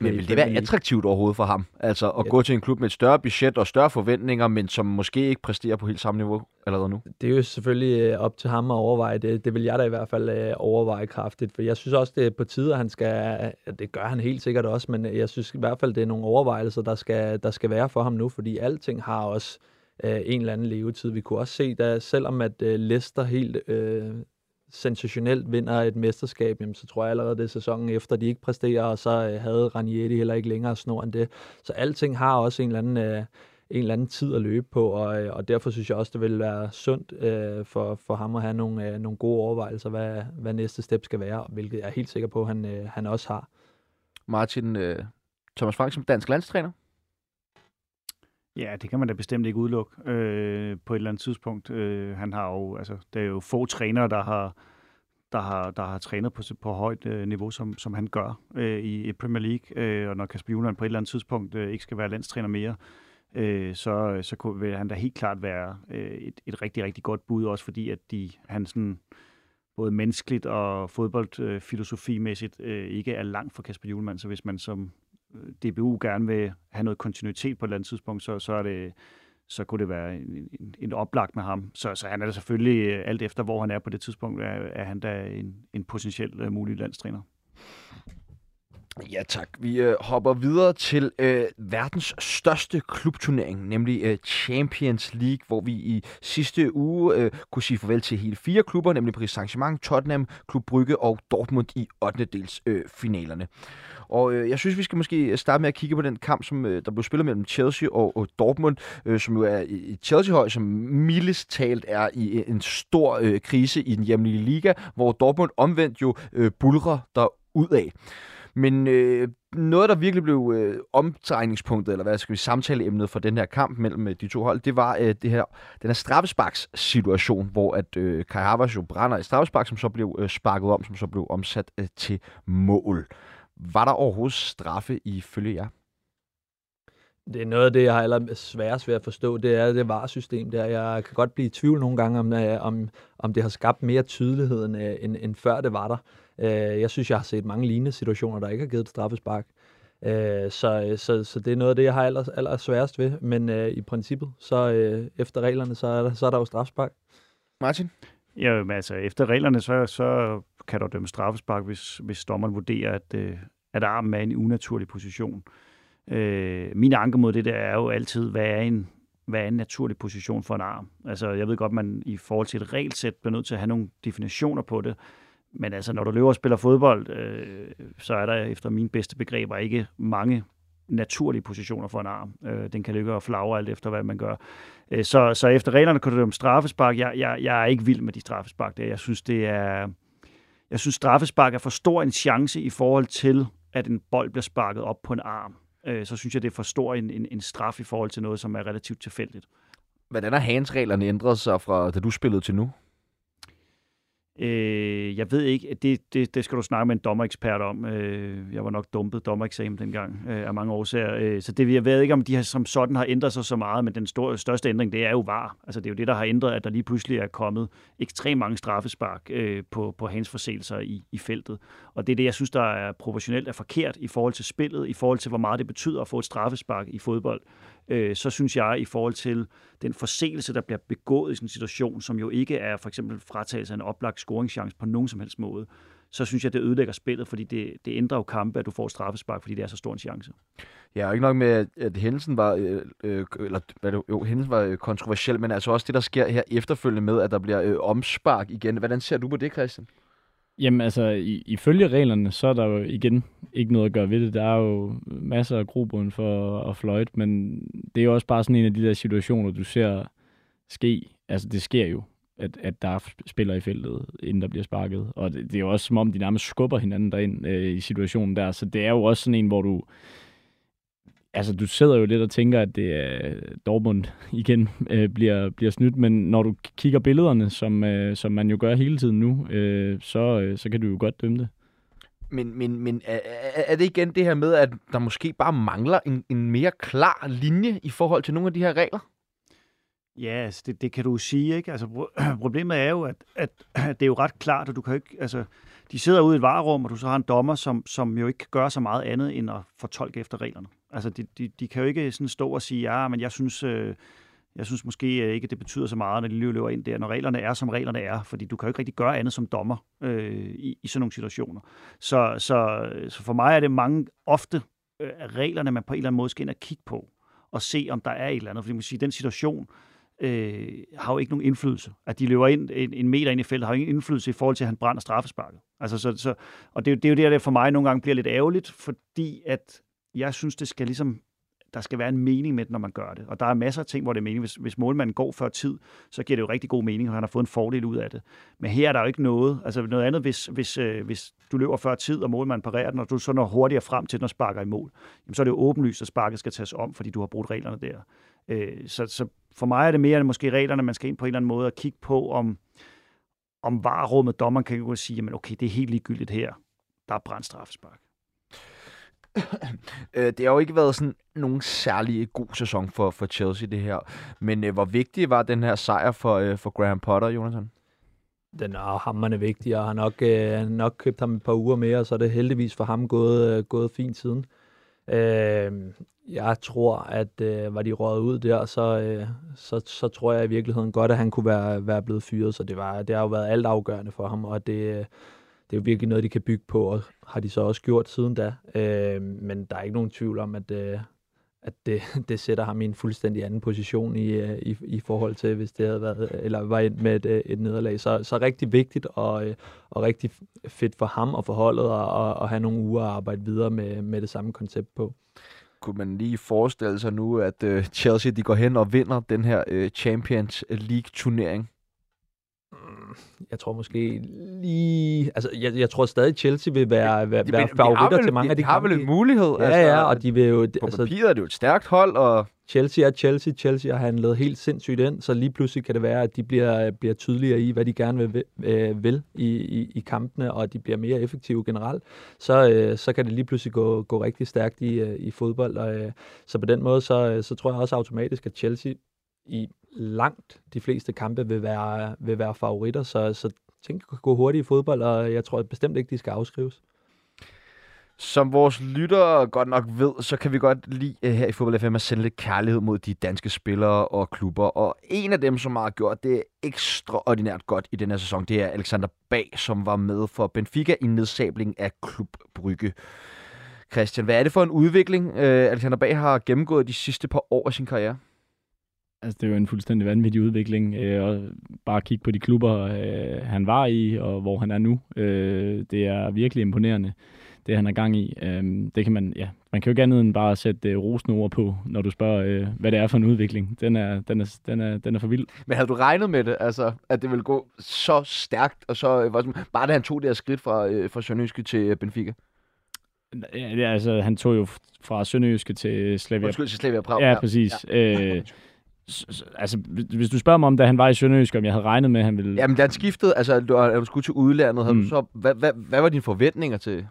men vil det være attraktivt overhovedet for ham? Altså at ja. gå til en klub med et større budget og større forventninger, men som måske ikke præsterer på helt samme niveau allerede nu? Det er jo selvfølgelig øh, op til ham at overveje det. Det vil jeg da i hvert fald øh, overveje kraftigt, for jeg synes også, det er på tide, at han skal... Det gør han helt sikkert også, men jeg synes i hvert fald, det er nogle overvejelser, der skal, der skal være for ham nu, fordi alting har også øh, en eller anden levetid. Vi kunne også se, at selvom at øh, Leicester helt øh, sensationelt vinder et mesterskab, jamen, så tror jeg allerede, det er sæsonen efter, de ikke præsterer, og så øh, havde Ranieri heller ikke længere snor end det. Så alting har også en eller anden, øh, en eller anden tid at løbe på, og, øh, og derfor synes jeg også, det vil være sundt øh, for, for ham at have nogle, øh, nogle gode overvejelser, hvad, hvad næste step skal være, hvilket jeg er helt sikker på, at han, øh, han også har. Martin, øh, Thomas Frank som dansk landstræner? Ja, det kan man da bestemt ikke udelukke øh, på et eller andet tidspunkt. Øh, han har jo, altså, der er jo få trænere, der har, der har, der har trænet på, på højt øh, niveau, som, som han gør øh, i, i Premier League. Øh, og når Kasper Juhlund på et eller andet tidspunkt øh, ikke skal være landstræner mere, øh, så, så kunne, vil han da helt klart være øh, et, et rigtig, rigtig godt bud, også fordi at de, han sådan, både menneskeligt og fodboldfilosofimæssigt øh, ikke er langt fra Kasper Julemand. Så hvis man som DBU gerne vil have noget kontinuitet på et eller andet tidspunkt, så, så, er det, så kunne det være en, en, en oplagt med ham. Så, så han er da selvfølgelig, øh, alt efter hvor han er på det tidspunkt, er, er han da en, en potentiel uh, mulig landstræner. Ja tak. Vi øh, hopper videre til øh, verdens største klubturnering, nemlig øh, Champions League, hvor vi i sidste uge øh, kunne sige farvel til hele fire klubber, nemlig Paris Saint-Germain, Tottenham, Klub Brygge og Dortmund i 8. dels øh, finalerne. Og øh, jeg synes, vi skal måske starte med at kigge på den kamp, som øh, der blev spillet mellem Chelsea og, og Dortmund, øh, som jo er i Chelsea-høj, som mildest talt er i øh, en stor øh, krise i den hjemlige liga, hvor Dortmund omvendt jo øh, bulrer der ud af. Men øh, noget, der virkelig blev øh, omdrejningspunktet, eller hvad skal vi samtaleemnet for den her kamp mellem øh, de to hold, det var øh, det her, den her straffesparks situation, hvor at øh, Kai Havertz jo brænder i straffespark, som så blev øh, sparket om, som så blev omsat øh, til mål. Var der overhovedet straffe ifølge jer? Det er noget af det, jeg har aller sværest ved at forstå, det er det varesystem der. Jeg kan godt blive i tvivl nogle gange, om, øh, om, om det har skabt mere tydelighed, end, øh, end, end før det var der. Øh, jeg synes, jeg har set mange lignende situationer, der ikke har givet et straffespark. Så, så, så det er noget af det, jeg har aller, aller sværest ved. Men i princippet, så efter reglerne, så er der, så er der jo straffespark. Martin? Ja, men altså efter reglerne, så, så kan der dømme straffespark, hvis, hvis dommeren vurderer, at, at armen er i en unaturlig position. Øh, min anke mod det der er jo altid, hvad er en, hvad er en naturlig position for en arm? Altså, jeg ved godt, man i forhold til et regelsæt bliver nødt til at have nogle definitioner på det, men altså, når du løber og spiller fodbold, øh, så er der efter mine bedste begreber ikke mange naturlige positioner for en arm. Øh, den kan ligge og flagre alt efter, hvad man gør. Øh, så, så efter reglerne kan du om straffespark. Jeg, jeg, jeg er ikke vild med de straffespark. Der. Jeg synes, det er... Jeg synes, straffespark er for stor en chance i forhold til, at en bold bliver sparket op på en arm øh, så synes jeg, det er for stor en, en, en straf i forhold til noget, som er relativt tilfældigt. Hvordan har hans reglerne ændret sig fra, da du spillede til nu? Øh, jeg ved ikke, det, det, det skal du snakke med en dommerekspert om. Øh, jeg var nok dumpet dommereksamen dengang øh, af mange årsager. Øh, så det, jeg ved ikke, om de har, som sådan har ændret sig så meget, men den store, største ændring, det er jo var. Altså det er jo det, der har ændret, at der lige pludselig er kommet ekstremt mange straffespark øh, på, på hans forseelser i, i feltet. Og det er det, jeg synes, der er proportionelt er forkert i forhold til spillet, i forhold til, hvor meget det betyder at få et straffespark i fodbold øh, så synes jeg i forhold til den forseelse, der bliver begået i sådan en situation, som jo ikke er for eksempel fratagelse af en oplagt scoringschance på nogen som helst måde, så synes jeg, det ødelægger spillet, fordi det, det ændrer jo kampe, at du får straffespark, fordi det er så stor en chance. Ja, og ikke nok med, at hændelsen var, øh, øh eller hvad det, jo, hændelsen var øh, kontroversiel, men altså også det, der sker her efterfølgende med, at der bliver øh, omspark igen. Hvordan ser du på det, Christian? Jamen altså, i, ifølge reglerne, så er der jo igen ikke noget at gøre ved det. Der er jo masser af grobund for at fløjte, men det er jo også bare sådan en af de der situationer, du ser ske. Altså, det sker jo, at, at der er spiller i feltet, inden der bliver sparket. Og det, det er jo også som om, de nærmest skubber hinanden derind øh, i situationen der. Så det er jo også sådan en, hvor du altså, du sidder jo lidt og tænker, at det er Dortmund *laughs* igen øh, bliver, bliver snydt, men når du kigger billederne, som, øh, som man jo gør hele tiden nu, øh, så, øh, så kan du jo godt dømme det. Men, men, men er, er det igen det her med, at der måske bare mangler en, en mere klar linje i forhold til nogle af de her regler? Ja, altså det, det kan du sige, ikke? Altså, *clears throat* problemet er jo, at, at, at *clears throat* det er jo ret klart, at du kan ikke, altså, de sidder ude i et varerum, og du så har en dommer, som, som jo ikke kan gøre så meget andet, end at fortolke efter reglerne. Altså, de, de, de kan jo ikke sådan stå og sige, ja, men jeg synes, øh, jeg synes måske øh, ikke, det betyder så meget, når de løber ind der, når reglerne er, som reglerne er, fordi du kan jo ikke rigtig gøre andet som dommer øh, i, i sådan nogle situationer. Så, så, så for mig er det mange ofte øh, reglerne, man på en eller anden måde skal ind og kigge på, og se, om der er et eller andet. Fordi man kan sige, den situation, øh, har jo ikke nogen indflydelse. At de løber ind en, en meter ind i feltet, har jo ingen indflydelse i forhold til, at han brænder straffesparket. Altså, så, så, og det, det er jo det, der for mig nogle gange bliver lidt ærgerligt, fordi at jeg synes, det skal ligesom der skal være en mening med det, når man gør det. Og der er masser af ting, hvor det er mening. Hvis, hvis målmanden går før tid, så giver det jo rigtig god mening, og han har fået en fordel ud af det. Men her er der jo ikke noget. Altså noget andet, hvis, hvis, øh, hvis du løber før tid, og målmanden parerer den, og du så når hurtigere frem til den og sparker i mål, jamen, så er det jo åbenlyst, at sparket skal tages om, fordi du har brugt reglerne der. Øh, så, så for mig er det mere end måske reglerne, man skal ind på en eller anden måde og kigge på, om, om varerummet, dommeren kan jo sige, at okay, det er helt ligegyldigt her. Der er brændt straffespark. *coughs* Øh, det har jo ikke været sådan nogen særlig god sæson for, for Chelsea, det her. Men øh, hvor vigtig var den her sejr for, øh, for Graham Potter, Jonathan? Den er hammerne vigtig, og har nok, øh, nok købt ham et par uger mere, og så er det heldigvis for ham gået, øh, gået fint siden. Øh, jeg tror, at øh, var de røget ud der, så, øh, så, så tror jeg i virkeligheden godt, at han kunne være, være blevet fyret. Så det, var, det har jo været alt afgørende for ham, og det, det er jo virkelig noget, de kan bygge på, og har de så også gjort siden da. Øh, men der er ikke nogen tvivl om, at, øh, at det, *laughs* det sætter ham i en fuldstændig anden position i, øh, i, i forhold til, hvis det havde været, eller var ind med et, øh, et nederlag. Så, så rigtig vigtigt og, øh, og rigtig fedt for ham og for holdet at, at have nogle uger at arbejde videre med, med det samme koncept på kunne man lige forestille sig nu, at øh, Chelsea de går hen og vinder den her øh, Champions League turnering? Jeg tror måske lige... Altså, jeg, jeg tror stadig, Chelsea vil være, være, de, være favoritter vel, til mange de, af de, de har vel en mulighed. Ja, altså, ja, og de vil jo... På altså, papiret er det jo et stærkt hold, og... Chelsea er Chelsea. Chelsea har handlet helt sindssygt ind, så lige pludselig kan det være, at de bliver, bliver tydeligere i, hvad de gerne vil, øh, vil i, i, i kampene, og de bliver mere effektive generelt. Så, øh, så kan det lige pludselig gå, gå rigtig stærkt i, øh, i fodbold. Og, øh, så på den måde, så, så tror jeg også automatisk, at Chelsea i langt de fleste kampe vil være, vil være favoritter, så, så tænk at gå hurtigt i fodbold, og jeg tror bestemt ikke, de skal afskrives. Som vores lyttere godt nok ved, så kan vi godt lide øh, her i Fodbold FM at sende lidt kærlighed mod de danske spillere og klubber. Og en af dem, som har gjort det ekstraordinært godt i den her sæson, det er Alexander Bag, som var med for Benfica i nedsabling af Klub Brygge. Christian, hvad er det for en udvikling, øh, Alexander Bag har gennemgået de sidste par år af sin karriere? Altså, det er jo en fuldstændig vanvittig udvikling. Øh, og bare kigge på de klubber, øh, han var i, og hvor han er nu. Øh, det er virkelig imponerende, det han er gang i. Øh, det kan man, ja, man kan jo ikke andet end bare sætte øh, rosende ord på, når du spørger, øh, hvad det er for en udvikling. Den er, den, er, den, er, den er for vild. Men havde du regnet med det, altså, at det ville gå så stærkt, og så øh, bare da han tog det her skridt fra, øh, fra Sønderjyske til Benfica? Ja, altså, han tog jo fra Sønderjyske til Slavia. Undskyld, til Slavia Prag. Ja, præcis. Ja. Øh, altså, hvis du spørger mig om, da han var i Sønderjysk, om jeg havde regnet med, at han ville... Jamen, da han skiftede, altså, du, du skulle til udlandet, havde mm. du så, hvad, hvad, hvad var dine forventninger til?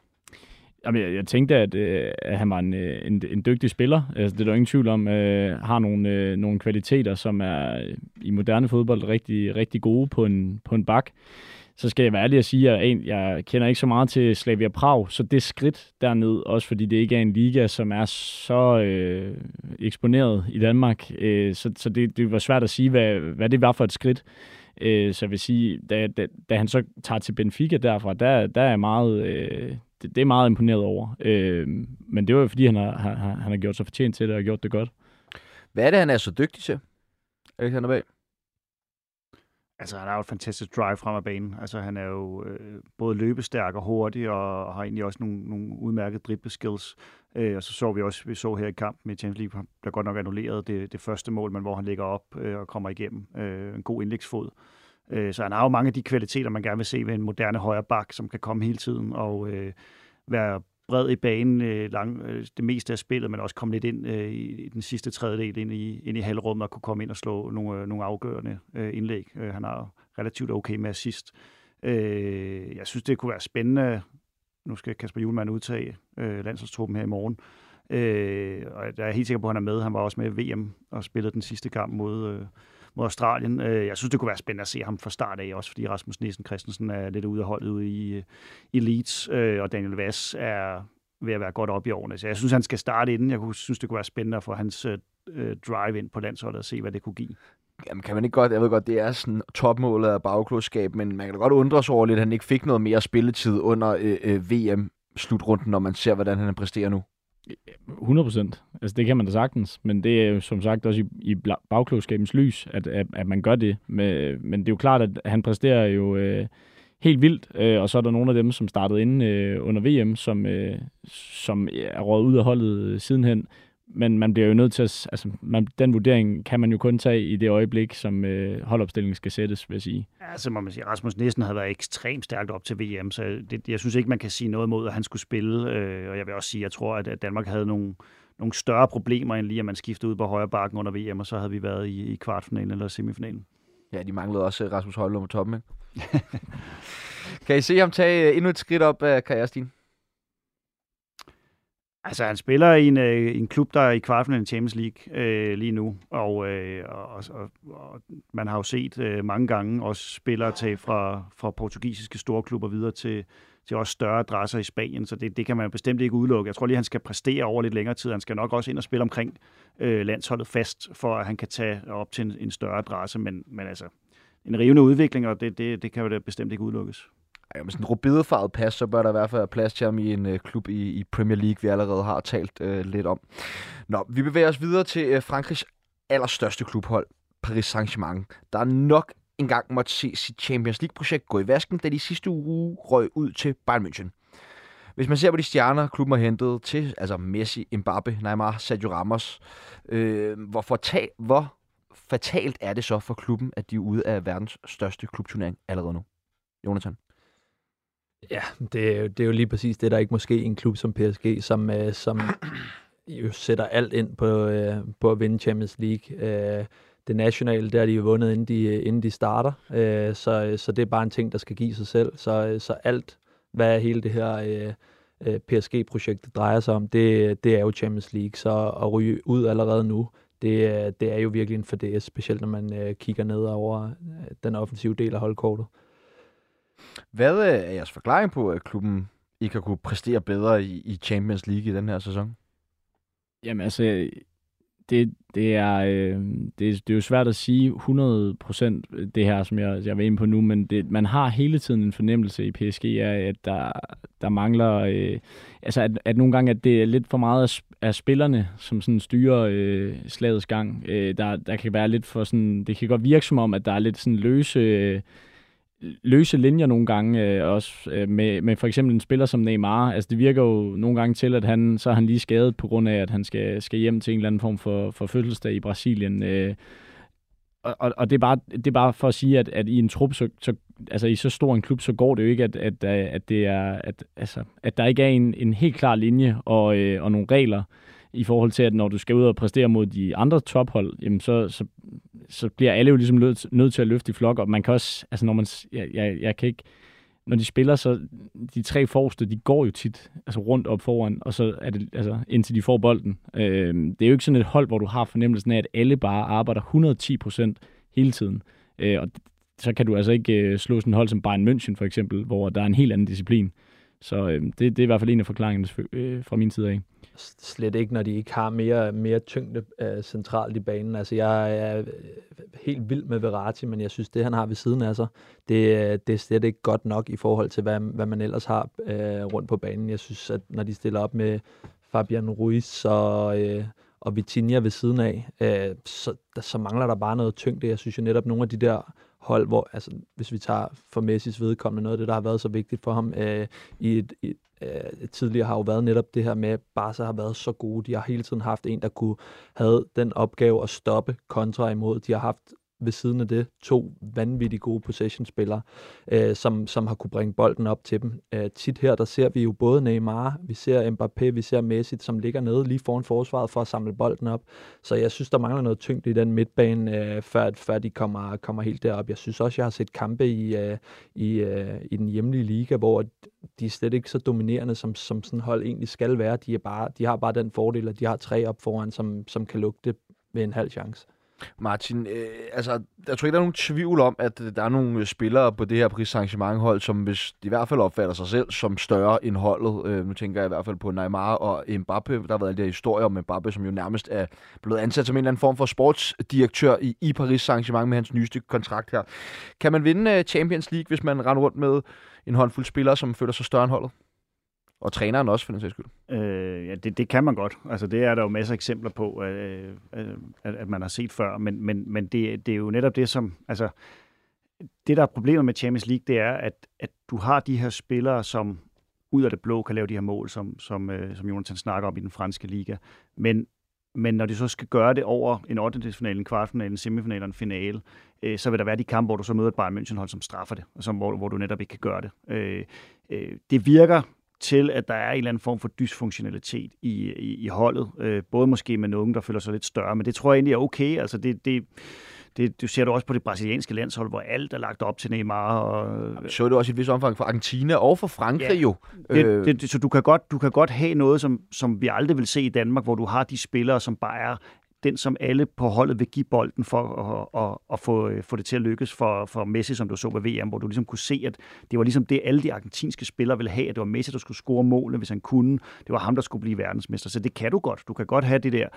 Jamen, jeg, jeg tænkte, at, øh, at han var en, øh, en, en dygtig spiller. Altså, det er der ingen tvivl om. Øh, har nogle, øh, nogle kvaliteter, som er i moderne fodbold rigtig, rigtig gode på en, på en bak så skal jeg være ærlig at sige, at jeg kender ikke så meget til Slavia Prag, så det skridt derned, også fordi det ikke er en liga, som er så øh, eksponeret i Danmark, øh, så, så det, det var svært at sige, hvad, hvad det var for et skridt. Øh, så jeg vil sige, da, da, da han så tager til Benfica derfra, der, der er meget, øh, det, det er meget imponeret over. Øh, men det var jo fordi, han har, han, han har gjort sig fortjent til det og gjort det godt. Hvad er det, han er så dygtig til, Alexander Bag? Altså, han har jo et fantastisk drive frem af banen. Altså, han er jo øh, både løbestærk og hurtig, og har egentlig også nogle, nogle udmærkede dribleskills. Øh, og så så vi også, vi så her i kamp med Champions League, der godt nok annulleret det, det første mål, men hvor han ligger op øh, og kommer igennem. Øh, en god indlægsfod. Øh, så han har jo mange af de kvaliteter, man gerne vil se ved en moderne højre bak, som kan komme hele tiden og øh, være bred i banen øh, lang, øh, det meste af spillet, men også kom lidt ind øh, i den sidste tredjedel ind i, ind i halvrummet og kunne komme ind og slå nogle, øh, nogle afgørende øh, indlæg. Øh, han har relativt okay med assist. Øh, jeg synes, det kunne være spændende. Nu skal Kasper Julemand udtage øh, landsholdstruppen her i morgen. Øh, og jeg er helt sikker på, at han er med. Han var også med i VM og spillede den sidste kamp mod, øh, mod Australien. Øh, jeg synes, det kunne være spændende at se ham fra start af, også fordi Rasmus Nielsen Christensen er lidt ude af holdet ude i, øh, i Leeds, øh, og Daniel Vass er ved at være godt op i årene. Så jeg synes, han skal starte inden. Jeg kunne, synes, det kunne være spændende at få hans drive ind på landsholdet og se, hvad det kunne give. Jamen, kan man ikke godt, jeg ved godt, det er sådan topmålet af bagklodskab, men man kan da godt undre sig over lidt, at han ikke fik noget mere spilletid under øh, øh, VM-slutrunden, når man ser, hvordan han præsterer nu. 100 procent. Altså, det kan man da sagtens, men det er jo som sagt også i, i bagklogskabens lys, at, at, at man gør det. Men, men det er jo klart, at han præsterer jo øh, helt vildt, øh, og så er der nogle af dem, som startede inde øh, under VM, som, øh, som er råd ud af holdet øh, sidenhen men man bliver jo nødt til at, altså, man, den vurdering kan man jo kun tage i det øjeblik, som øh, holdopstillingen skal sættes, vil jeg sige. Ja, så må man sige, Rasmus Nielsen havde været ekstremt stærkt op til VM, så det, jeg synes ikke, man kan sige noget mod, at han skulle spille, øh, og jeg vil også sige, jeg tror, at, at Danmark havde nogle, nogle større problemer, end lige at man skiftede ud på højre bakken under VM, og så havde vi været i, i kvartfinalen eller semifinalen. Ja, de manglede også øh, Rasmus Højlund på toppen, ikke? *laughs* kan I se ham tage øh, endnu et skridt op af karrierestigen? Altså, han spiller i en, øh, en klub, der er i kvartfinalen i Champions League øh, lige nu, og, øh, og, og, og man har jo set øh, mange gange også spillere tage fra, fra portugisiske store klubber videre til, til også større adresser i Spanien, så det, det kan man bestemt ikke udelukke. Jeg tror lige, han skal præstere over lidt længere tid. Han skal nok også ind og spille omkring øh, landsholdet fast, for at han kan tage op til en, en større adresse, men, men altså, en rivende udvikling, og det, det, det kan jo da bestemt ikke udelukkes. Ej, med sådan en rubidefarvet pas, så bør der i hvert fald være plads til ham i en øh, klub i, i Premier League, vi allerede har talt øh, lidt om. Nå, vi bevæger os videre til øh, Frankrigs allerstørste klubhold, Paris Saint-Germain, der nok engang måtte se sit Champions League-projekt gå i vasken, da de sidste uge røg ud til Bayern München. Hvis man ser på de stjerner, klubben har hentet til, altså Messi, Mbappe, Neymar, Sergio Ramos, øh, hvor, fortal, hvor fatalt er det så for klubben, at de er ude af verdens største klubturnering allerede nu? Jonathan? Ja, det er, jo, det er jo lige præcis det, der ikke måske en klub som PSG, som, øh, som jo sætter alt ind på, øh, på at vinde Champions League. Øh, det nationale, der har de jo vundet, inden de, inden de starter, øh, så, så det er bare en ting, der skal give sig selv. Så, så alt, hvad hele det her øh, øh PSG-projekt drejer sig om, det, det er jo Champions League. Så at ryge ud allerede nu, det, øh, det er jo virkelig en fordel, specielt når man øh, kigger ned over øh, den offensive del af holdkortet. Hvad øh, er jeres forklaring på, at klubben ikke har kunne præstere bedre i, i Champions League i den her sæson? Jamen altså, det, det, er, øh, det, det er jo svært at sige 100% øh, det her, som jeg, jeg var inde på nu, men det, man har hele tiden en fornemmelse i PSG af, at der, der mangler, øh, altså at, at nogle gange at det er lidt for meget af, af spillerne, som sådan styrer øh, slagets gang. Øh, der, der kan være lidt for sådan, det kan godt virke som om, at der er lidt sådan løse... Øh, løse linjer nogle gange, øh, også øh, med, med for eksempel en spiller som Neymar. Altså det virker jo nogle gange til, at han så er han lige skadet på grund af, at han skal, skal hjem til en eller anden form for, for fødselsdag i Brasilien. Øh, og, og det, er bare, det er bare for at sige, at, at i en trup, så, så, altså i så stor en klub, så går det jo ikke, at, at, at, det er, at, altså, at der ikke er en, en helt klar linje og, øh, og nogle regler i forhold til, at når du skal ud og præstere mod de andre tophold, jamen så, så så bliver alle jo ligesom nødt, nødt til at løfte i flok, og man kan også, altså når man, jeg, jeg, jeg kan ikke, når de spiller, så de tre forreste, de går jo tit altså rundt op foran, og så er det, altså indtil de får bolden. Øh, det er jo ikke sådan et hold, hvor du har fornemmelsen af, at alle bare arbejder 110 procent hele tiden. Øh, og så kan du altså ikke øh, slå sådan et hold som Bayern München for eksempel, hvor der er en helt anden disciplin. Så øh, det, det er i hvert fald en af forklaringerne øh, fra min side af slet ikke, når de ikke har mere, mere tyngde øh, centralt i banen. Altså, jeg er øh, helt vild med Verratti, men jeg synes, det han har ved siden af sig, det, øh, det er slet ikke godt nok i forhold til, hvad, hvad man ellers har øh, rundt på banen. Jeg synes, at når de stiller op med Fabian Ruiz og, Øh, og Vitinha ved siden af, øh, så, der, så mangler der bare noget tyngde. Jeg synes jo netop, nogle af de der hold, hvor, altså, hvis vi tager for Messis vedkommende, noget af det, der har været så vigtigt for ham øh, i et, øh, et, øh, tidligere har jo været netop det her med, at Barca har været så gode. De har hele tiden haft en, der kunne have den opgave at stoppe kontra imod. De har haft ved siden af det to vanvittigt gode possession-spillere, øh, som, som har kunne bringe bolden op til dem. Øh, tit her, der ser vi jo både Neymar, vi ser Mbappé, vi ser Messi, som ligger nede lige foran forsvaret for at samle bolden op. Så jeg synes, der mangler noget tyngde i den midtbane, øh, før, før de kommer, kommer helt derop. Jeg synes også, jeg har set kampe i, øh, i, øh, i den hjemlige liga, hvor de er slet ikke så dominerende, som, som sådan hold egentlig skal være. De, er bare, de har bare den fordel, at de har tre op foran, som, som kan lugte ved en halv chance. Martin, øh, altså, jeg tror ikke, der er nogen tvivl om, at der er nogle spillere på det her Paris Saint-Germain-hold, som hvis de i hvert fald opfatter sig selv som større end holdet. Øh, nu tænker jeg i hvert fald på Neymar og Mbappe. Der har været alle de her historier om Mbappe, som jo nærmest er blevet ansat som en eller anden form for sportsdirektør i, i Paris Saint-Germain med hans nyeste kontrakt her. Kan man vinde øh, Champions League, hvis man render rundt med en håndfuld spillere, som føler sig større end holdet? Og træneren også, for den sags skyld. Øh, ja, det, det kan man godt. Altså, det er der jo masser af eksempler på, øh, at, at man har set før. Men, men, men det, det er jo netop det, som... Altså, det, der er problemet med Champions League, det er, at, at du har de her spillere, som ud af det blå kan lave de her mål, som, som, øh, som Jonathan snakker om i den franske liga. Men, men når de så skal gøre det over en 8. finale, en kvartfinale, en semifinal og en finale, øh, så vil der være de kampe, hvor du så møder et Bayern München-hold, som straffer det, og som, hvor, hvor du netop ikke kan gøre det. Øh, øh, det virker til, at der er en eller anden form for dysfunktionalitet i, i, i holdet. Øh, både måske med nogen, der føler sig lidt større, men det tror jeg egentlig er okay. Altså det, det, det, du ser du også på det brasilianske landshold, hvor alt er lagt op til Neymar. Og... Så er det også i et vis omfang for Argentina og for Frankrig ja, jo. Det, øh. det, det, så du kan, godt, du kan godt have noget, som, som vi aldrig vil se i Danmark, hvor du har de spillere, som bare er den, som alle på holdet vil give bolden for at, at, at få, øh, få det til at lykkes for, for Messi, som du så ved VM, hvor du ligesom kunne se, at det var ligesom det, alle de argentinske spillere ville have, at det var Messi, der skulle score målene, hvis han kunne. Det var ham, der skulle blive verdensmester. Så det kan du godt. Du kan godt have det der.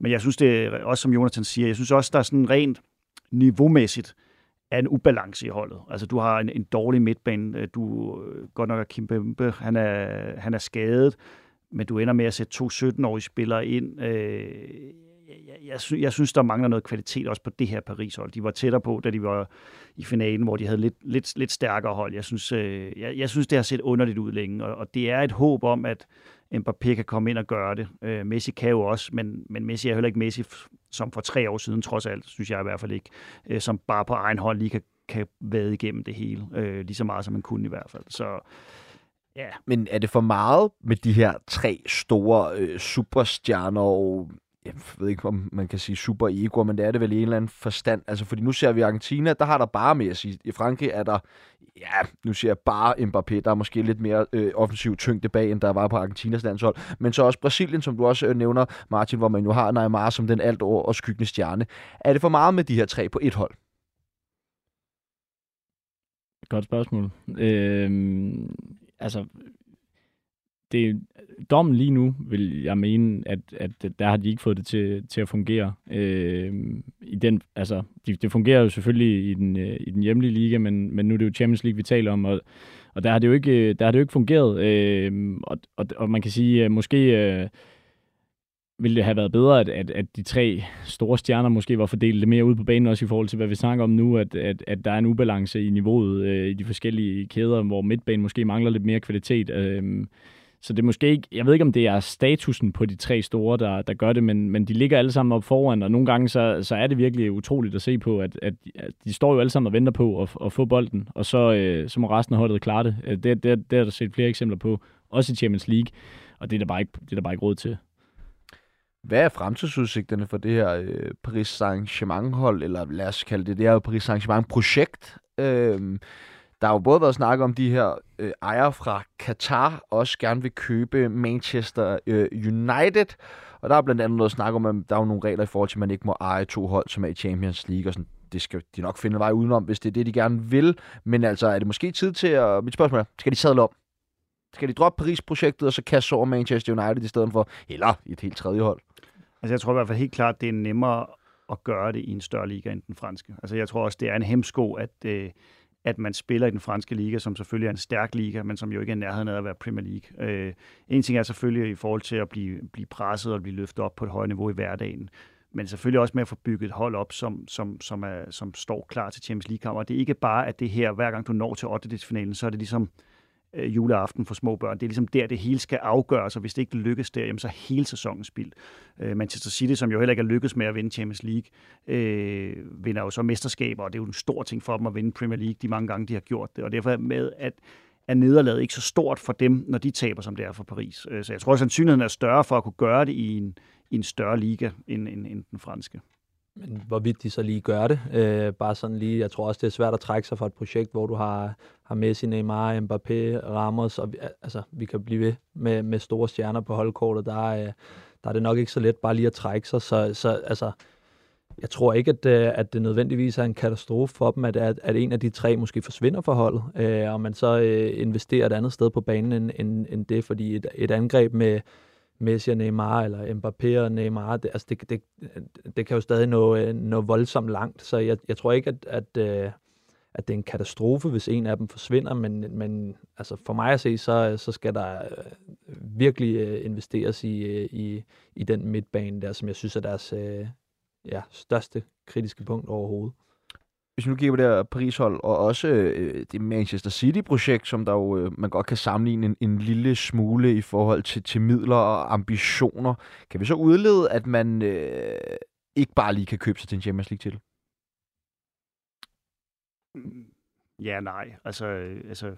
Men jeg synes, det også, som Jonathan siger, jeg synes også, der er sådan rent niveaumæssigt, er en ubalance i holdet. Altså, du har en, en dårlig midtbane. Du, øh, godt nok er Kim Bembe, han er, han er skadet, men du ender med at sætte to 17-årige spillere ind. Øh, jeg, jeg, sy- jeg synes, der mangler noget kvalitet også på det her Paris-hold. De var tættere på, da de var i finalen, hvor de havde lidt, lidt, lidt stærkere hold. Jeg synes, øh, jeg, jeg synes, det har set underligt ud længe, og, og det er et håb om, at Mbappé kan komme ind og gøre det. Øh, Messi kan jo også, men, men Messi er heller ikke Messi, som for tre år siden, trods alt, synes jeg i hvert fald ikke, øh, som bare på egen hånd lige kan, kan vade igennem det hele, øh, lige så meget som man kunne i hvert fald. Så Ja. Men er det for meget med de her tre store øh, superstjerner og jeg ved ikke, om man kan sige super ego, men det er det vel i en eller anden forstand. Altså, fordi nu ser vi Argentina, der har der bare med at sige. I Frankrig er der, ja, nu ser jeg bare Mbappé, der er måske lidt mere øh, offensiv tyngde bag, end der var på Argentinas landshold. Men så også Brasilien, som du også øh, nævner, Martin, hvor man jo har Neymar som den alt over og skyggende stjerne. Er det for meget med de her tre på et hold? Godt spørgsmål. Øh, altså, det, dommen lige nu, vil jeg mene, at, at der har de ikke fået det til, til at fungere. Øh, i den, altså, det, det fungerer jo selvfølgelig i den, øh, i den hjemlige liga, men, men nu er det jo Champions League, vi taler om, og, og der har det jo ikke, der har det jo ikke fungeret. Øh, og, og, og man kan sige, at måske øh, ville det have været bedre, at, at, at de tre store stjerner måske var fordelt lidt mere ud på banen, også i forhold til, hvad vi snakker om nu, at, at, at der er en ubalance i niveauet øh, i de forskellige kæder, hvor midtbanen måske mangler lidt mere kvalitet. Øh, så det er måske ikke, jeg ved ikke, om det er statusen på de tre store, der, der gør det, men, men de ligger alle sammen op foran, og nogle gange så, så er det virkelig utroligt at se på, at, at, at de står jo alle sammen og venter på at, at få bolden, og så, øh, så må resten af holdet klare det. Øh, det, det, det har der set flere eksempler på, også i Champions League, og det er der bare ikke, det er der bare ikke råd til. Hvad er fremtidsudsigterne for det her øh, Paris Saint-Germain-hold, eller lad os kalde det det her Paris Saint-Germain-projekt? Øh, der har jo både været snak om de her øh, ejere fra Qatar, også gerne vil købe Manchester øh, United. Og der er blandt andet noget snak om, at der er jo nogle regler i forhold til, at man ikke må eje to hold, som er i Champions League. Og sådan. Det skal de nok finde vej udenom, hvis det er det, de gerne vil. Men altså, er det måske tid til at... Mit spørgsmål er, skal de sadle om? Skal de droppe Paris-projektet, og så kaste over Manchester United i stedet for? Eller et helt tredje hold? Altså, jeg tror i hvert fald helt klart, det er nemmere at gøre det i en større liga end den franske. Altså, jeg tror også, det er en hemsko, at... Øh, at man spiller i den franske liga, som selvfølgelig er en stærk liga, men som jo ikke er nærheden af at være Premier League. Øh, en ting er selvfølgelig i forhold til at blive, blive presset og blive løftet op på et højt niveau i hverdagen, men selvfølgelig også med at få bygget et hold op, som, som, som, er, som står klar til Champions League-kamp. Og det er ikke bare, at det her, hver gang du når til 8. finalen, så er det ligesom øh, Øh, juleaften for små børn. Det er ligesom der, det hele skal afgøres, og hvis det ikke lykkes der, jamen, så er hele sæsonen spildt. Øh, Manchester City, som jo heller ikke er lykkedes med at vinde Champions League, øh, vinder jo så mesterskaber, og det er jo en stor ting for dem at vinde Premier League de mange gange, de har gjort det. Og derfor med, at er nederlaget ikke så stort for dem, når de taber, som det er for Paris. Øh, så jeg tror, at sandsynligheden er større for at kunne gøre det i en, i en større liga end, end, end den franske. Men hvorvidt de så lige gør det, øh, bare sådan lige, jeg tror også, det er svært at trække sig fra et projekt, hvor du har, har Messi, Neymar, Mbappé, Ramos, og vi, altså, vi kan blive ved med, med store stjerner på holdkortet, der er, øh, der er det nok ikke så let bare lige at trække sig, så, så altså, jeg tror ikke, at, øh, at det nødvendigvis er en katastrofe for dem, at, at, at en af de tre måske forsvinder for holdet, øh, og man så øh, investerer et andet sted på banen end, end, end det, fordi et, et angreb med Messi og Neymar, eller Mbappé og Neymar, det, altså det, det, det kan jo stadig nå, øh, nå voldsomt langt, så jeg, jeg tror ikke, at, at, øh, at det er en katastrofe, hvis en af dem forsvinder, men, men altså for mig at se, så, så skal der øh, virkelig investeres i, i, i den midtbane der, som jeg synes er deres ja, største kritiske punkt overhovedet. Hvis nu kigger på det her Paris-hold, og også øh, det Manchester City-projekt, som der jo, øh, man godt kan sammenligne en, en lille smule i forhold til, til midler og ambitioner, kan vi så udlede, at man øh, ikke bare lige kan købe sig til en Champions League til? Mm, ja, nej. Altså, øh, altså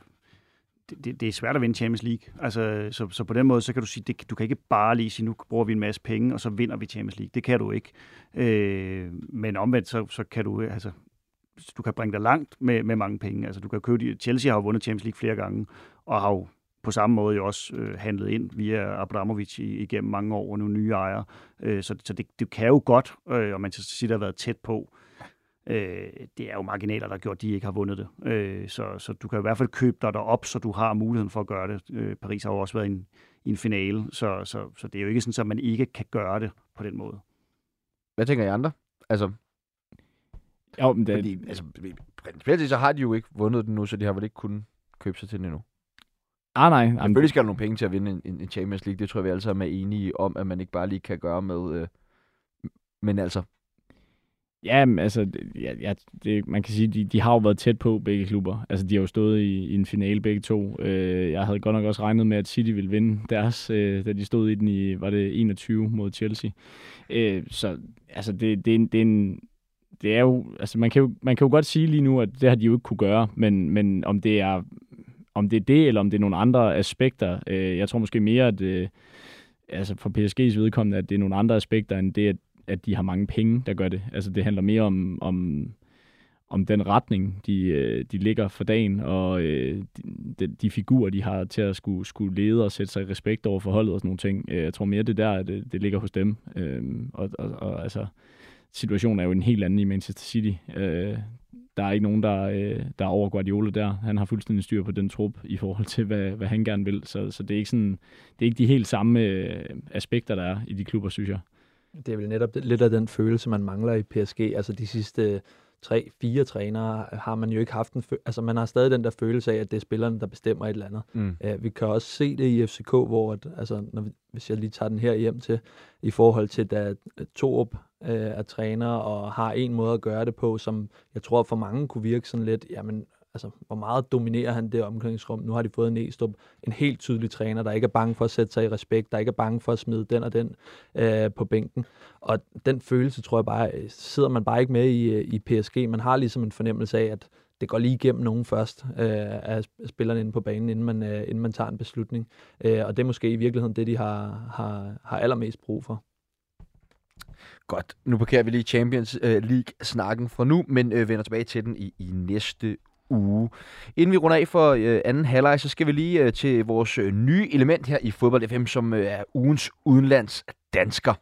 det, det er svært at vinde Champions League. Altså, så, så på den måde, så kan du sige, det, du kan ikke bare lige sige, nu bruger vi en masse penge, og så vinder vi Champions League. Det kan du ikke. Øh, men omvendt, så, så kan du, altså, du kan bringe dig langt med, med mange penge. Altså, du kan købe, Chelsea har jo vundet Champions League flere gange, og har jo på samme måde jo også øh, handlet ind via Abramovic i, igennem mange år, og nu nye ejere. Øh, så så det, det kan jo godt, øh, og man skal sige, der har været tæt på. Øh, det er jo marginaler, der har gjort, at de ikke har vundet det. Øh, så, så du kan i hvert fald købe dig derop, så du har muligheden for at gøre det. Øh, Paris har jo også været i en, i en finale, så, så, så det er jo ikke sådan, at man ikke kan gøre det på den måde. Hvad tænker I andre? Altså, jo, men det... Fordi, altså, principielt så har de jo ikke vundet den nu, så de har vel ikke kunnet købe sig til den endnu. Ah, nej. Selvfølgelig skal der nogle penge til at vinde en, en Champions League. Det tror jeg, vi alle sammen er enige om, at man ikke bare lige kan gøre med. Øh, men altså, Ja, altså, ja, ja, det, man kan sige, de, de har jo været tæt på begge klubber. Altså, de har jo stået i, i en finale begge to. Øh, jeg havde godt nok også regnet med, at City ville vinde deres, øh, da de stod i den i, var det 21 mod Chelsea. Øh, så altså, det, det, er en, det er en, det er jo, altså man kan jo, man kan jo godt sige lige nu, at det har de jo ikke kunne gøre, men, men om det er om det er det, eller om det er nogle andre aspekter, øh, jeg tror måske mere, at øh, altså for PSG's vedkommende, at det er nogle andre aspekter, end det, at at de har mange penge, der gør det. Altså det handler mere om, om, om den retning, de, øh, de ligger for dagen, og øh, de, de figurer, de har til at skulle, skulle lede og sætte sig i respekt over forholdet og sådan nogle ting. Øh, jeg tror mere, det der, det, øh, det ligger hos dem. Øh, og, og, og altså, situationen er jo en helt anden i Manchester City. Øh, der er ikke nogen, der, øh, der er over Guardiola der. Han har fuldstændig styr på den trup i forhold til, hvad, hvad han gerne vil. Så, så det, er ikke sådan, det er ikke de helt samme øh, aspekter, der er i de klubber, synes jeg. Det er vel netop lidt af den følelse, man mangler i PSG. Altså de sidste tre, fire trænere har man jo ikke haft en altså man har stadig den der følelse af, at det er spillerne, der bestemmer et eller andet. Mm. Uh, vi kan også se det i FCK, hvor at, altså, når vi, hvis jeg lige tager den her hjem til, i forhold til da Torup uh, er træner og har en måde at gøre det på, som jeg tror for mange kunne virke sådan lidt, jamen altså, hvor meget dominerer han det omklædningsrum? Nu har de fået Næstrup, en helt tydelig træner, der ikke er bange for at sætte sig i respekt, der ikke er bange for at smide den og den øh, på bænken. Og den følelse, tror jeg bare, øh, sidder man bare ikke med i, øh, i PSG. Man har ligesom en fornemmelse af, at det går lige igennem nogen først øh, af spillerne inde på banen, inden man, øh, inden man tager en beslutning. Øh, og det er måske i virkeligheden det, de har, har, har allermest brug for. Godt, nu parkerer vi lige Champions øh, League-snakken fra nu, men øh, vender tilbage til den i, i næste uge. Inden vi runder af for øh, anden halvleg, så skal vi lige øh, til vores øh, nye element her i Fodbold FM, som øh, er ugens udenlands dansker.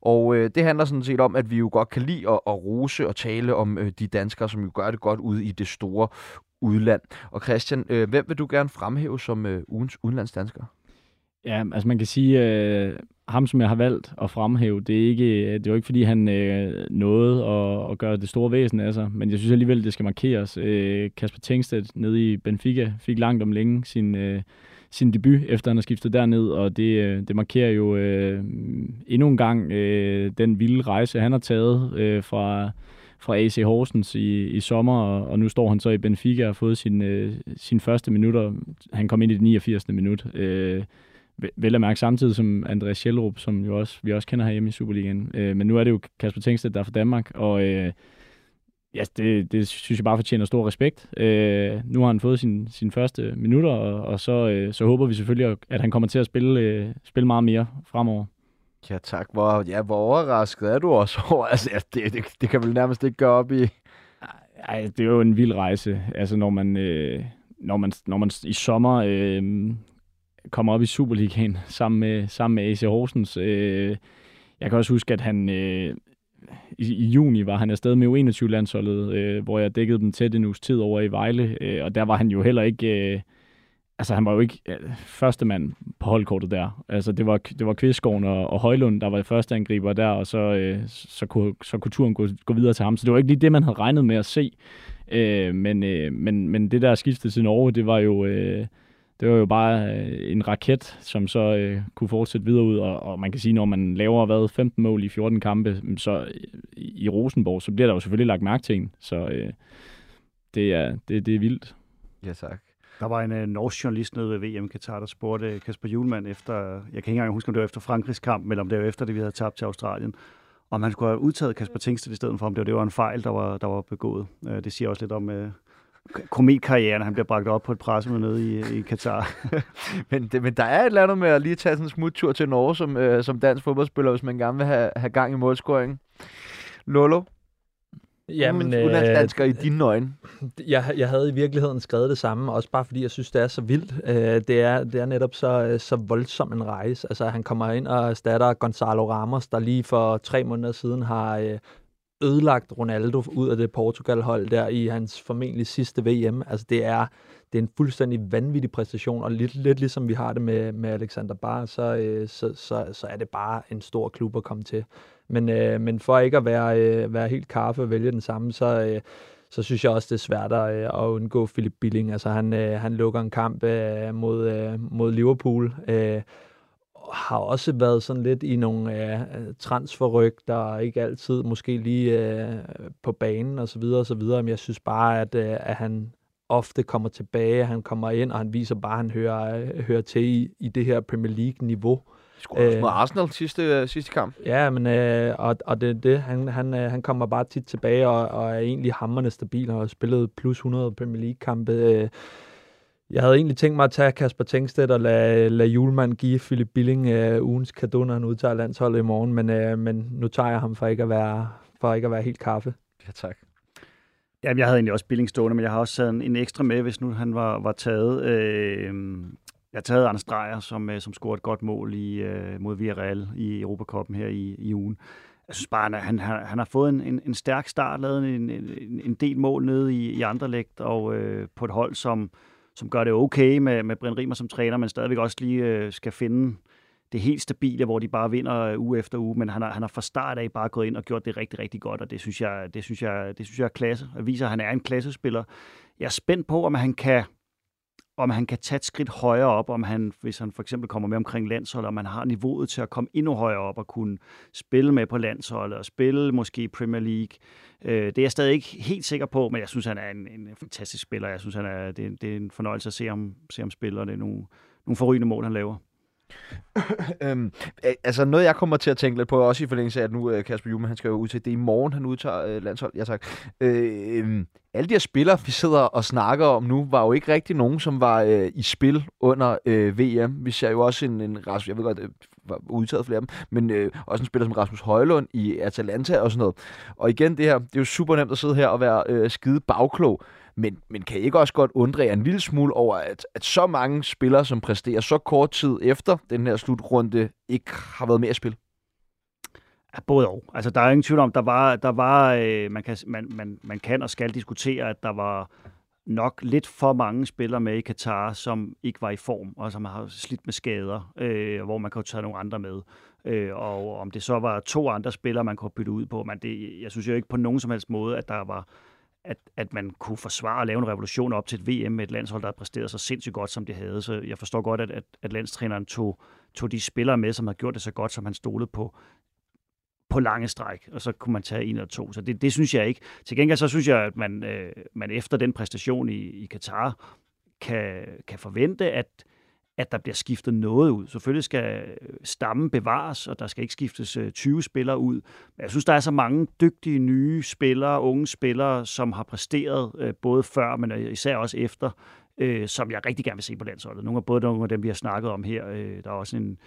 Og øh, det handler sådan set om, at vi jo godt kan lide at, at rose og tale om øh, de danskere, som jo gør det godt ude i det store udland. Og Christian, øh, hvem vil du gerne fremhæve som øh, ugens udenlandsdansker? Ja, altså man kan sige, øh, ham som jeg har valgt at fremhæve, det er, ikke, øh, det er jo ikke fordi han øh, nåede at, at gøre det store væsen af sig, men jeg synes alligevel, det skal markeres. Øh, Kasper Tengstedt nede i Benfica fik langt om længe sin, øh, sin debut, efter han har skiftet derned, og det, øh, det markerer jo øh, endnu en gang øh, den vilde rejse, han har taget øh, fra fra AC Horsens i, i sommer, og, og nu står han så i Benfica og har fået sin, øh, sin første minutter. Han kom ind i det 89. minut. Øh, vel at mærke samtidig som Andreas Schjellerup, som jo også, vi også kender herhjemme i Superligaen. Øh, men nu er det jo Kasper Tengstedt, der er fra Danmark, og øh, ja, det, det synes jeg bare fortjener stor respekt. Øh, nu har han fået sin, sin første minutter, og, og så, øh, så håber vi selvfølgelig, at han kommer til at spille, øh, spille meget mere fremover. Ja tak. Hvor, ja, hvor overrasket er du også over? *laughs* Altså, ja, det, det, det kan vel nærmest ikke gøre op i... Ej, det er jo en vild rejse. Altså, når man, øh, når man, når man i sommer øh, kommer op i Superligaen sammen med, sammen med AC Horsens. Øh, jeg kan også huske, at han, øh, i, i juni var han afsted med U21-landsholdet, øh, hvor jeg dækkede dem tæt en uges tid over i Vejle, øh, og der var han jo heller ikke... Øh, altså han var jo ikke øh, første mand på holdkortet der. Altså det var, det var Kvistgården og, og Højlund, der var første angriber der, og så, øh, så, kunne, så kunne turen gå, gå videre til ham. Så det var ikke lige det, man havde regnet med at se. Øh, men, øh, men, men det der skiftet til Norge, det var jo... Øh, det var jo bare øh, en raket, som så øh, kunne fortsætte videre ud, og, og man kan sige, når man laver hvad, 15 mål i 14 kampe, så i Rosenborg, så bliver der jo selvfølgelig lagt mærke til en. Så øh, det, er, det, det er vildt. Ja, tak. Der var en uh, norsk journalist nede ved VM Katar, der spurgte Kasper Julemand efter, jeg kan ikke engang huske, om det var efter Frankrigs kamp, eller om det var efter det, vi havde tabt til Australien, om han skulle have udtaget Kasper Tingsted i stedet for, om det var, det var en fejl, der var, der var begået. Uh, det siger også lidt om uh, kometkarrieren, han bliver bragt op på et pressemøde nede i, i Katar. *laughs* men, det, men der er et eller andet med at lige tage sådan en smuttur til Norge som, øh, som dansk fodboldspiller, hvis man gerne vil have, have gang i målscoring. Lolo, Jamen, øh, dansker i dine øjne? Jeg, jeg havde i virkeligheden skrevet det samme, også bare fordi jeg synes, det er så vildt. Øh, det, er, det er netop så, så voldsom en rejse. Altså, han kommer ind og erstatter Gonzalo Ramos, der lige for tre måneder siden har øh, ødelagt Ronaldo ud af det Portugal-hold der i hans formentlig sidste VM. Altså, det er, det er en fuldstændig vanvittig præstation, og lidt, lidt ligesom vi har det med, med Alexander Bar, så, øh, så, så, så er det bare en stor klub at komme til. Men, øh, men for ikke at være, øh, være helt kaffe og vælge den samme, så, øh, så synes jeg også, det er svært at, øh, at undgå Philip Billing. Altså, han, øh, han lukker en kamp øh, mod, øh, mod Liverpool. Øh, har også været sådan lidt i nogle øh, transferryg, der ikke altid måske lige øh, på banen og så videre og så videre. Men jeg synes bare, at, øh, at han ofte kommer tilbage, han kommer ind, og han viser bare, at han hører, øh, hører til i, i det her Premier League-niveau. Skulle også mod øh, Arsenal sidste, øh, sidste kamp. Ja, men øh, og, og det det. Han, han, øh, han kommer bare tit tilbage og, og er egentlig hammerne stabil og har spillet plus 100 Premier League-kampe. Øh, jeg havde egentlig tænkt mig at tage Kasper Tengstedt og lade, lade Julemand give Philip Billing øh, ugens kado, når han udtager landsholdet i morgen, men, øh, men nu tager jeg ham for ikke at være, for ikke at være helt kaffe. Ja, tak. Jamen, jeg havde egentlig også Billing stående, men jeg har også sat en, en ekstra med, hvis nu han var, var taget. Øh, jeg har taget Anders Dreyer, som, øh, som scorede et godt mål i, øh, mod Villarreal i Europacupen her i, i ugen. Jeg synes bare, han, han, han har fået en, en, en stærk start, lavet en, en, en del mål nede i, i andre lægt, og øh, på et hold, som, som gør det okay med, med Brian Rimer som træner, men stadigvæk også lige øh, skal finde det helt stabile, hvor de bare vinder øh, uge efter uge, men han har, han har fra start af bare gået ind og gjort det rigtig, rigtig godt, og det synes jeg, det synes jeg, det synes jeg er klasse. Det viser, at han er en klassespiller. Jeg er spændt på, om han kan om han kan tage et skridt højere op, om han, hvis han for eksempel kommer med omkring landsholdet, om han har niveauet til at komme endnu højere op og kunne spille med på landsholdet og spille måske i Premier League. Øh, det er jeg stadig ikke helt sikker på, men jeg synes, han er en, en fantastisk spiller. Jeg synes, han er, det, det er en fornøjelse at se ham, se ham spille, og det er nogle, nogle forrygende mål, han laver øhm, altså noget, jeg kommer til at tænke lidt på, også i forlængelse af, at nu øh, Kasper Juhlmann, han skal jo ud til det i morgen, han udtager øh, landshold. Ja, tak. Øh, øhm, alle de her spillere, vi sidder og snakker om nu, var jo ikke rigtig nogen, som var øh, i spil under øh, VM. Vi ser jo også en, en Rasmus, jeg ved godt, det var udtaget flere af dem, men øh, også en spiller som Rasmus Højlund i Atalanta og sådan noget. Og igen, det her, det er jo super nemt at sidde her og være øh, skide bagklog. Men, men kan I ikke også godt undre jer en lille smule over, at, at så mange spillere, som præsterer så kort tid efter den her slutrunde, ikke har været med at spille? Ja, både og. Altså, der er ingen tvivl om, der var, der var øh, man, kan, man, man, man kan og skal diskutere, at der var nok lidt for mange spillere med i Katar, som ikke var i form, og som har slidt med skader, øh, hvor man kan jo tage nogle andre med. Øh, og om det så var to andre spillere, man kunne bytte ud på, men det, jeg synes jo ikke på nogen som helst måde, at der var at, at man kunne forsvare at lave en revolution op til et VM med et landshold, der havde præsteret så sindssygt godt, som det havde. Så jeg forstår godt, at, at, at landstræneren tog, tog de spillere med, som har gjort det så godt, som han stolede på, på lange stræk, og så kunne man tage en eller to. Så det, det synes jeg ikke. Til gengæld så synes jeg, at man, øh, man efter den præstation i, i Katar kan, kan forvente, at, at der bliver skiftet noget ud. Selvfølgelig skal øh, stammen bevares, og der skal ikke skiftes øh, 20 spillere ud. Men jeg synes, der er så mange dygtige nye spillere, unge spillere, som har præsteret øh, både før, men især også efter, som jeg rigtig gerne vil se på landsholdet. Nogle af både nogle af dem, vi har snakket om her. der er også en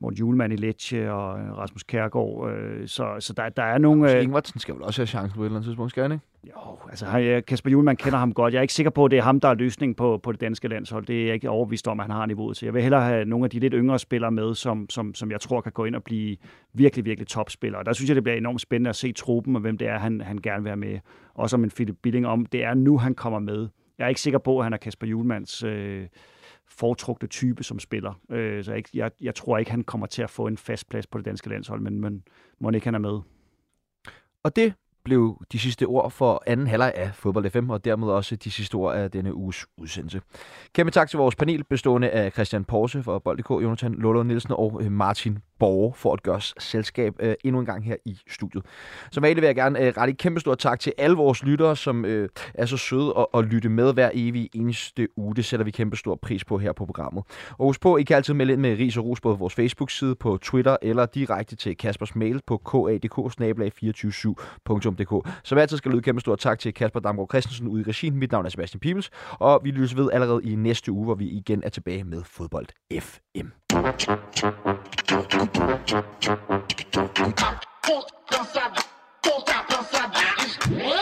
Morten Julemand i Lecce og øh, Rasmus Kærgaard. Øh, så, så der, der er nogle... Øh... Ingvartsen skal vel også have chancen på et eller andet tidspunkt, skal han ikke? Jo, altså Kasper Julemand kender ham godt. Jeg er ikke sikker på, at det er ham, der er løsningen på, på det danske landshold. Det er jeg ikke overbevist om, at han har niveauet til. Jeg vil hellere have nogle af de lidt yngre spillere med, som, som, som jeg tror kan gå ind og blive virkelig, virkelig topspillere. Der synes jeg, det bliver enormt spændende at se truppen, og hvem det er, han, han gerne vil have med. Også om en Philip Billing om, det er nu, han kommer med. Jeg er ikke sikker på, at han er Kasper Julemands øh, foretrukne type som spiller. Øh, så jeg, jeg, jeg tror ikke, han kommer til at få en fast plads på det danske landshold, men, men må ikke han er med. Og det blev de sidste ord for anden halvleg af Fodbold FM, og dermed også de sidste ord af denne uges udsendelse. Kæmpe tak til vores panel, bestående af Christian Porse fra Bold.dk, Jonathan Lolo Nielsen og øh, Martin Borge, for at gøre os selskab øh, endnu en gang her i studiet. Som vanligt vil jeg gerne øh, rette et kæmpe stort tak til alle vores lyttere, som øh, er så søde at, at lytte med hver evig eneste uge. Det sætter vi kæmpe stor pris på her på programmet. Og husk på, I kan altid melde ind med ris og ros på vores Facebook-side, på Twitter eller direkte til Kaspers mail på kadk 247dk Som altid skal lyde kæmpe stor tak til Kasper Damgaard Christensen ude i regien. Mit navn er Sebastian Pibels, og vi lyttes ved allerede i næste uge, hvor vi igen er tilbage med Fodbold FM. Ponta.